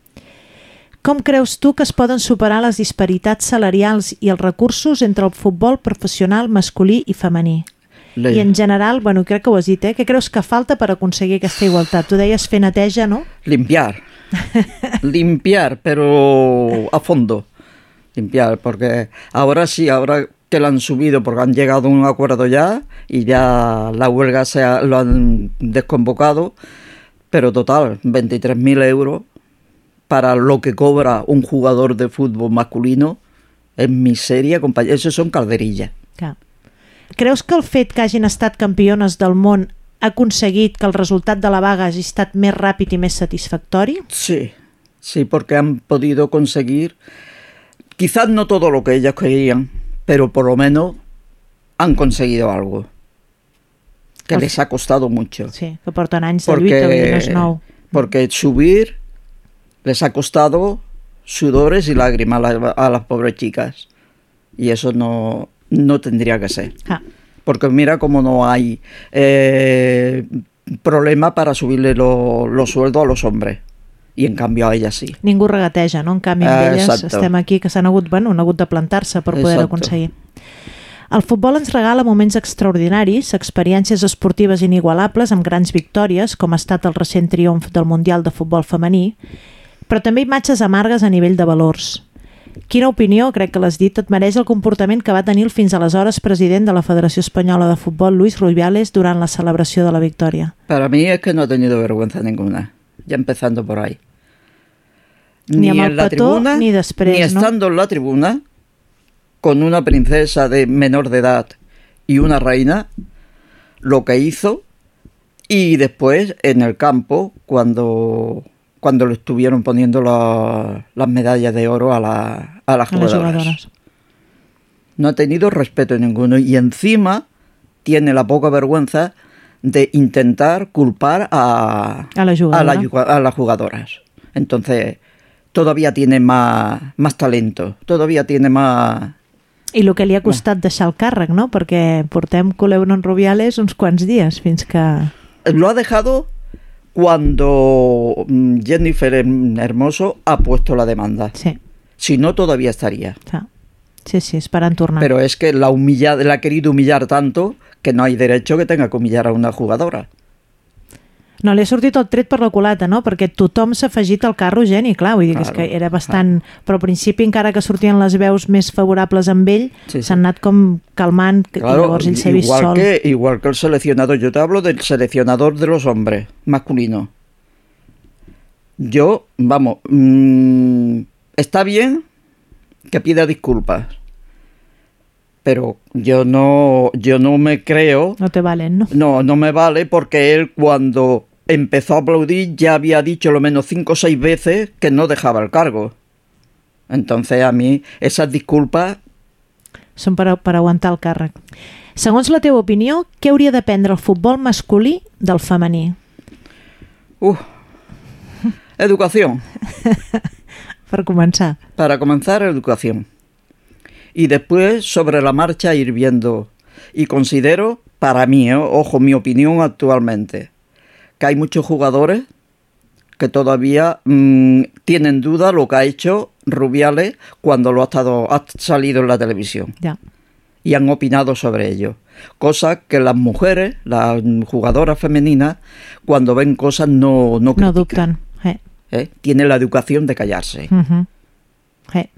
Speaker 12: Com creus tu que es poden superar les disparitats salarials i els recursos entre el futbol professional masculí i femení?
Speaker 13: Le-
Speaker 12: I en general, bueno, crec que ho has dit, eh? Què creus que falta per aconseguir aquesta igualtat? Tu deies fer neteja, no?
Speaker 13: Limpiar. Limpiar, pero a fondo. Limpiar, porque ahora sí, ahora que lo han subido, porque han llegado a un acuerdo ya y ya la huelga se ha- lo han desconvocado, Pero total, 23.000 euros para lo que cobra un jugador de fútbol masculino és miseria, compañero. Eso son calderillas.
Speaker 12: Clar. Creus que el fet que hagin estat campiones del món ha aconseguit que el resultat de la vaga hagi estat més ràpid i més satisfactori?
Speaker 13: Sí, sí, porque han podido conseguir, quizás no todo lo que ellas querían, pero por lo menos han conseguido algo que les ha costado mucho.
Speaker 12: Sí, que porten anys de lluita, dir, no és nou.
Speaker 13: porque subir les ha costado sudores y lágrimas a las pobres chicas. Y eso no, no tendría que ser.
Speaker 12: Ah.
Speaker 13: Porque mira cómo no hay eh, problema para subirle lo- los sueldos a los hombres. Y en cambio a ellas sí.
Speaker 12: Ningú regateja, no? En canvi, amb elles
Speaker 13: exacte.
Speaker 12: estem aquí que s'han hagut, bueno, han hagut de plantar-se per poder aconseguir. El futbol ens regala moments extraordinaris, experiències esportives inigualables amb grans victòries, com ha estat el recent triomf del Mundial de Futbol Femení, però també imatges amargues a nivell de valors. Quina opinió, crec que l'has dit, et mereix el comportament que va tenir el fins aleshores president de la Federació Espanyola de Futbol, Luis Rubiales, durant la celebració de la victòria?
Speaker 13: Para mí es que no ha tenido vergüenza ninguna. Ya empezando por ahí.
Speaker 12: Ni amb el
Speaker 13: en la
Speaker 12: petó,
Speaker 13: tribuna,
Speaker 12: ni després,
Speaker 13: ni
Speaker 12: no?
Speaker 13: estando en la tribuna, con una princesa de menor de edad y una reina, lo que hizo, y después en el campo, cuando, cuando le estuvieron poniendo la- las medallas de oro a, la- a las
Speaker 12: A les
Speaker 13: jugadoras. No ha tenido respeto ninguno y encima tiene la poca vergüenza de intentar culpar a,
Speaker 12: A la jugadora.
Speaker 13: a, la juga- a las jugadoras. Entonces, todavía tiene más, más talento, todavía tiene más...
Speaker 12: I el que li ha costat deixar el càrrec, no? Perquè portem Coleuron Rubiales uns quants dies fins que...
Speaker 13: Lo ha dejado cuando mm, Jennifer Hermoso ha puesto la demanda.
Speaker 12: Sí.
Speaker 13: Si no, todavía estaría.
Speaker 12: Sí, sí, esperant tornar.
Speaker 13: Pero es que la, humilla, la ha querido humillar tanto que no hay derecho que tenga que humillar a una jugadora.
Speaker 12: No, li ha sortit el tret per la culata, no? Perquè tothom s'ha afegit al carro Geni, clar, vull dir que, és que era bastant... Però al principi, encara que sortien les veus més favorables amb ell,
Speaker 13: Sí, sí.
Speaker 12: s'han anat com calmant, que, i
Speaker 13: Claro,
Speaker 12: llavors ell s'ha vist
Speaker 13: igual
Speaker 12: sol.
Speaker 13: que, igual que el seleccionador, yo te hablo del seleccionador de los hombres, masculino. Yo, vamos, mm, está bien que pida disculpas, pero yo no, yo no me creo,
Speaker 12: No te valen, no?
Speaker 13: no, no me vale porque él cuando empezó a aplaudir ya había dicho lo menos cinco o seis veces que no dejaba el cargo. Entonces a mí esas disculpas
Speaker 12: Són per, per aguantar el càrrec. Segons la teva opinió, què hauria d'aprendre el futbol masculí del femení?
Speaker 13: Uh, educación.
Speaker 12: Per començar.
Speaker 13: Para comenzar, educación. Y después, sobre la marcha, ir viendo. Y considero, para mí, ¿eh? ojo, mi opinión actualmente, que hay muchos jugadores que todavía mm, tienen duda lo que ha hecho Rubiales cuando lo ha, estado, ha salido en la televisión. Y han opinado sobre ello. Cosa que las mujeres, las jugadoras femeninas, cuando ven cosas no, no,
Speaker 12: No dubten. Eh.
Speaker 13: ¿eh? Tienen la educación de callarse.
Speaker 12: Uh -huh. eh.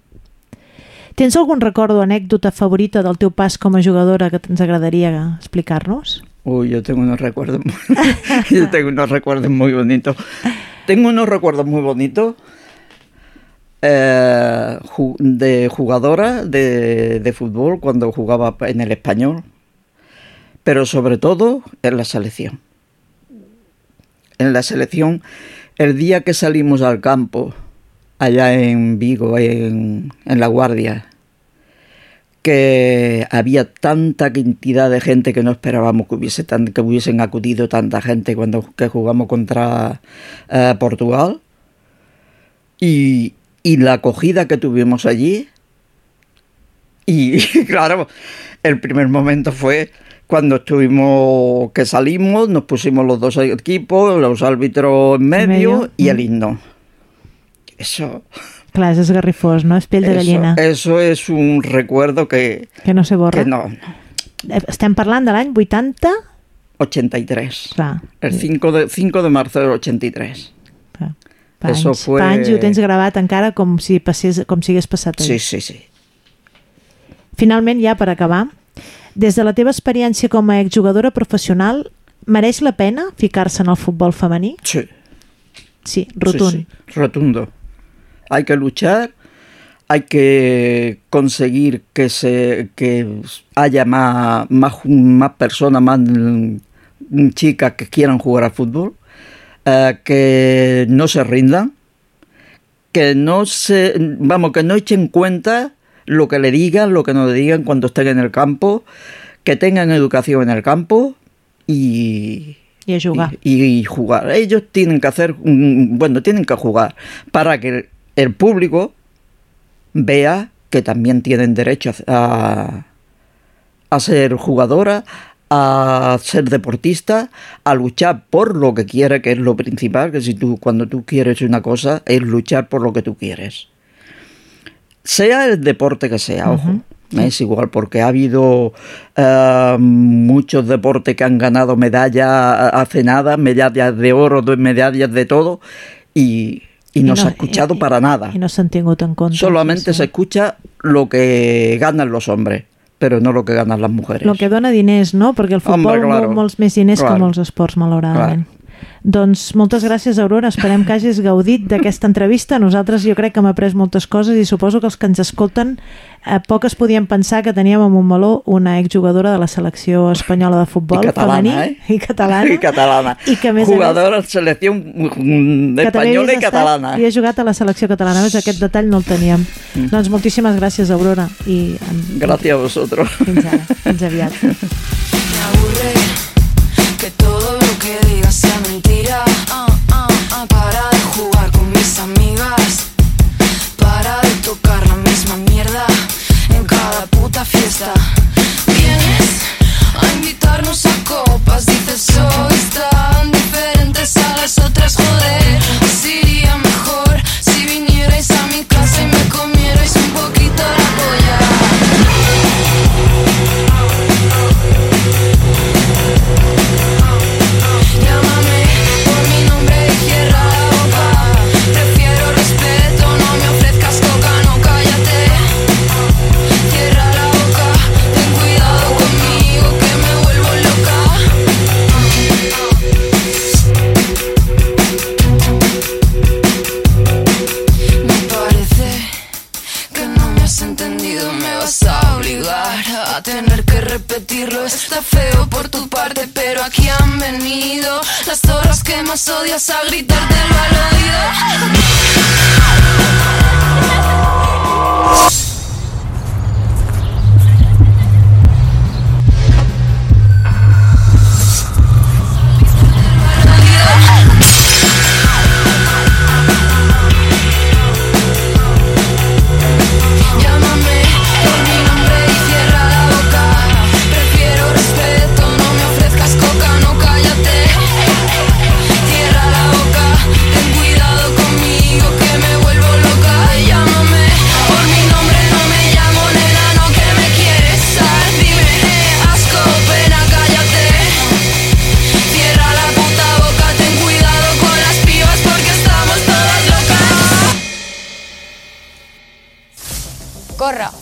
Speaker 12: Tens algun record o anècdota favorita del teu pas com a jugadora que ens agradaria explicar-nos?
Speaker 13: Uy, yo tengo unos recuerdos yo tengo unos recuerdos muy bonitos. Tengo unos recuerdos muy bonitos eh, de jugadora de, de fútbol cuando jugaba en el español, pero sobre todo en la selección. En la selección, el día que salimos al campo, allá en Vigo, en, en La Guardia, que había tanta cantidad de gente que no esperábamos que hubiese tan, que hubiesen acudido tanta gente cuando que jugamos contra eh, Portugal. Y, y la acogida que tuvimos allí y claro el primer momento fue cuando estuvimos que salimos nos pusimos los dos equipos los árbitros en medio,
Speaker 12: medio,
Speaker 13: y el
Speaker 12: mm.
Speaker 13: himno. Eso
Speaker 12: Clar, és esgarrifós, no? És pell de
Speaker 13: eso,
Speaker 12: gallina.
Speaker 13: eso es un recuerdo que,
Speaker 12: Que no se borra.
Speaker 13: que no, no.
Speaker 12: Eh, Estem parlant de l'any 80?
Speaker 13: 83.
Speaker 12: Clar.
Speaker 13: El 5 de, 5 de marzo del 83.
Speaker 12: Fa
Speaker 13: Eso
Speaker 12: anys,
Speaker 13: fue-
Speaker 12: fa anys ho tens gravat encara com si, passés, com si hagués passat ahir.
Speaker 13: Sí, sí, sí.
Speaker 12: Finalment, ja per acabar, des de la teva experiència com a exjugadora professional, mereix la pena ficar-se en el futbol femení?
Speaker 13: Sí,
Speaker 12: Sí, rotund.
Speaker 13: Sí, sí, rotundo. Hay que luchar, hay que conseguir que se que haya más, más, más personas, más mm, chicas que quieran jugar al fútbol, eh, que no se rindan, que no se, vamos, que no echen cuenta lo que le digan, lo que no le digan cuando estén en el campo, que tengan educación en el campo y,
Speaker 12: a jugar.
Speaker 13: y, y jugar. Ellos tienen que hacer, mm, bueno, tienen que jugar para que el público vea que también tienen derecho a, a ser jugadora, a ser deportista, a luchar por lo que quiere, que es lo principal, que si tú cuando tú quieres una cosa es luchar por lo que tú quieres. Sea el deporte que sea, ojo. Es igual, porque ha habido eh, muchos deportes que han ganado medallas hace nada, medallas de oro, medallas de todo, y, y no, se ha escuchado para nada.
Speaker 12: I no s'han tingut en compte.
Speaker 13: Solamente se escucha lo que ganan los hombres, pero no lo que ganan las mujeres.
Speaker 12: El que dona diners, no? Perquè el futbol
Speaker 13: Home, claro.
Speaker 12: mou molts més diners que
Speaker 13: Claro.
Speaker 12: molts esports, malauradament. Doncs moltes gràcies, Aurora. Esperem que hagis gaudit d'aquesta entrevista. Nosaltres jo crec que hem après moltes coses i suposo que els que ens escolten eh, poques podien pensar que teníem a Montmeló una exjugadora de la selecció espanyola de futbol
Speaker 13: I catalana,
Speaker 12: femení
Speaker 13: eh?
Speaker 12: i catalana.
Speaker 13: Y catalana.
Speaker 12: I que a més a més-
Speaker 13: Jugadora de mm,
Speaker 12: que també
Speaker 13: española y
Speaker 12: havies
Speaker 13: catalana.
Speaker 12: i ha jugat a la selecció catalana. Ves, aquest detall no el teníem.
Speaker 13: Mm.
Speaker 12: Doncs moltíssimes gràcies, Aurora. I en...
Speaker 13: Gracias a vosotros.
Speaker 12: Fins ara. Fins aviat.
Speaker 8: better. Uh. Las zorras que más odias a gritártelo al oído.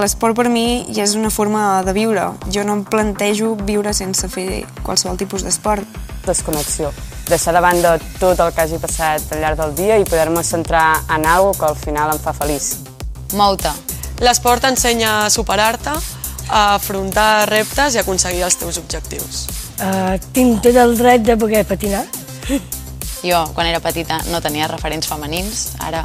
Speaker 14: L'esport per mi ja és una forma de viure. Jo no em plantejo viure sense fer qualsevol tipus d'esport.
Speaker 15: Desconnexió. Deixar de banda tot el que hagi passat al llarg del dia i poder-me centrar en algo que al final em fa feliç.
Speaker 16: Mou-te. L'esport t'ensenya a superar-te, a afrontar reptes i aconseguir els teus objectius.
Speaker 17: Uh, tinc tot el dret de poder patinar.
Speaker 18: Jo, quan era petita, no tenia referents femenins. Ara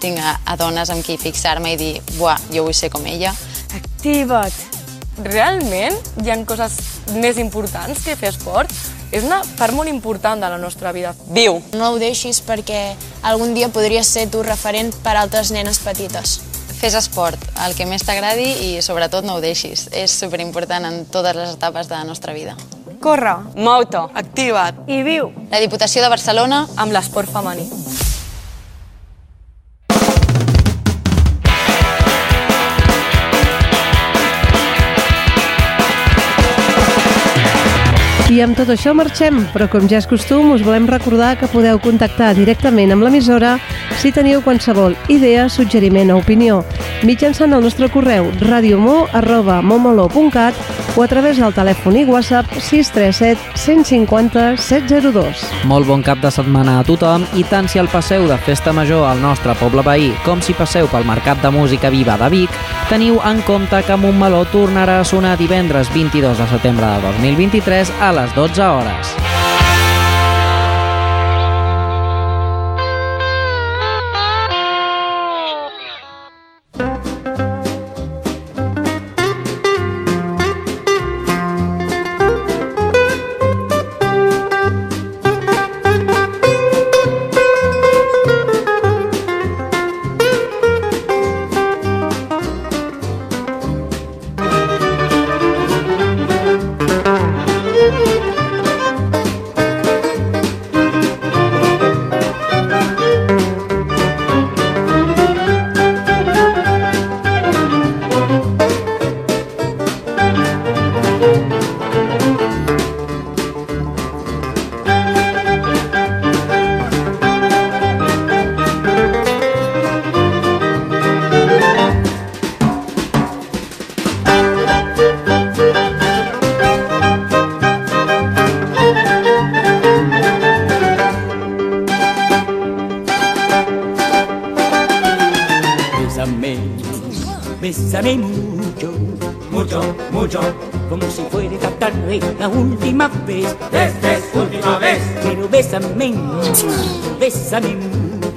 Speaker 18: tinc a, a dones amb qui fixar-me i dir buah, jo vull ser com ella.
Speaker 17: Activa't.
Speaker 19: Realment hi han coses més importants que fer esport? És una part molt important de la nostra vida.
Speaker 16: Viu!
Speaker 20: No ho deixis perquè algun dia podries ser tu referent per a altres nenes petites.
Speaker 18: Fes esport, el que més t'agradi i sobretot no ho deixis. És superimportant en totes les etapes de la nostra vida.
Speaker 14: Corre.
Speaker 16: Mou-te. Activa't.
Speaker 17: I viu.
Speaker 18: La Diputació de Barcelona
Speaker 19: amb l'esport femení.
Speaker 3: I amb tot això marxem, però com ja és costum, us volem recordar que podeu contactar directament amb l'emissora si teniu qualsevol idea, suggeriment o opinió, mitjançant el nostre correu radiomo.momolo.cat o a través del telèfon i WhatsApp 637 150 702.
Speaker 2: Molt bon cap de setmana a tothom i tant si el passeu de festa major al nostre poble veí com si passeu pel Mercat de Música Viva de Vic, teniu en compte que Montmeló tornarà a sonar divendres 22 de setembre de 2023 a les 12 hores.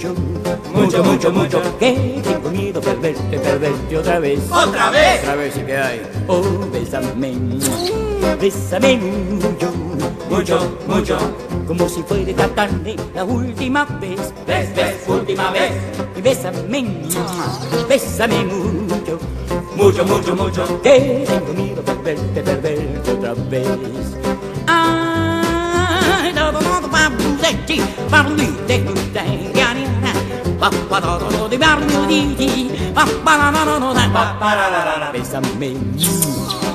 Speaker 21: Mucho, mucho, mucho, mucho, que tengo miedo de perderte, perderte otra vez.
Speaker 22: ¿Otra vez?
Speaker 21: Otra vez sí que hay. Oh, bésame, bésame mucho, mucho, mucho, como si fuera esta tarde la última vez.
Speaker 22: Esta es última vez.
Speaker 21: Y bésame, bésame mucho, mucho, mucho, mucho, que tengo miedo de perderte, perderte otra vez. No, no, de barrio di ti. Pa, pa, no, no, no, no, da, pa, pa, la, la, la, la. Bésame,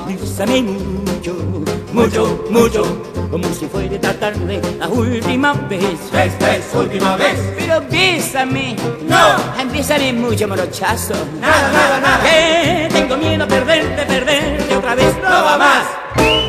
Speaker 21: bésame mucho, mucho, mucho, como si fuera esta tarde la última vez.
Speaker 22: Esta es última vez.
Speaker 21: Pero bésame,
Speaker 22: No.
Speaker 21: bésame mucho, morochazo.
Speaker 22: Nada, nada, nada.
Speaker 21: Que tengo miedo a perderte, perderte otra vez.
Speaker 22: No va más.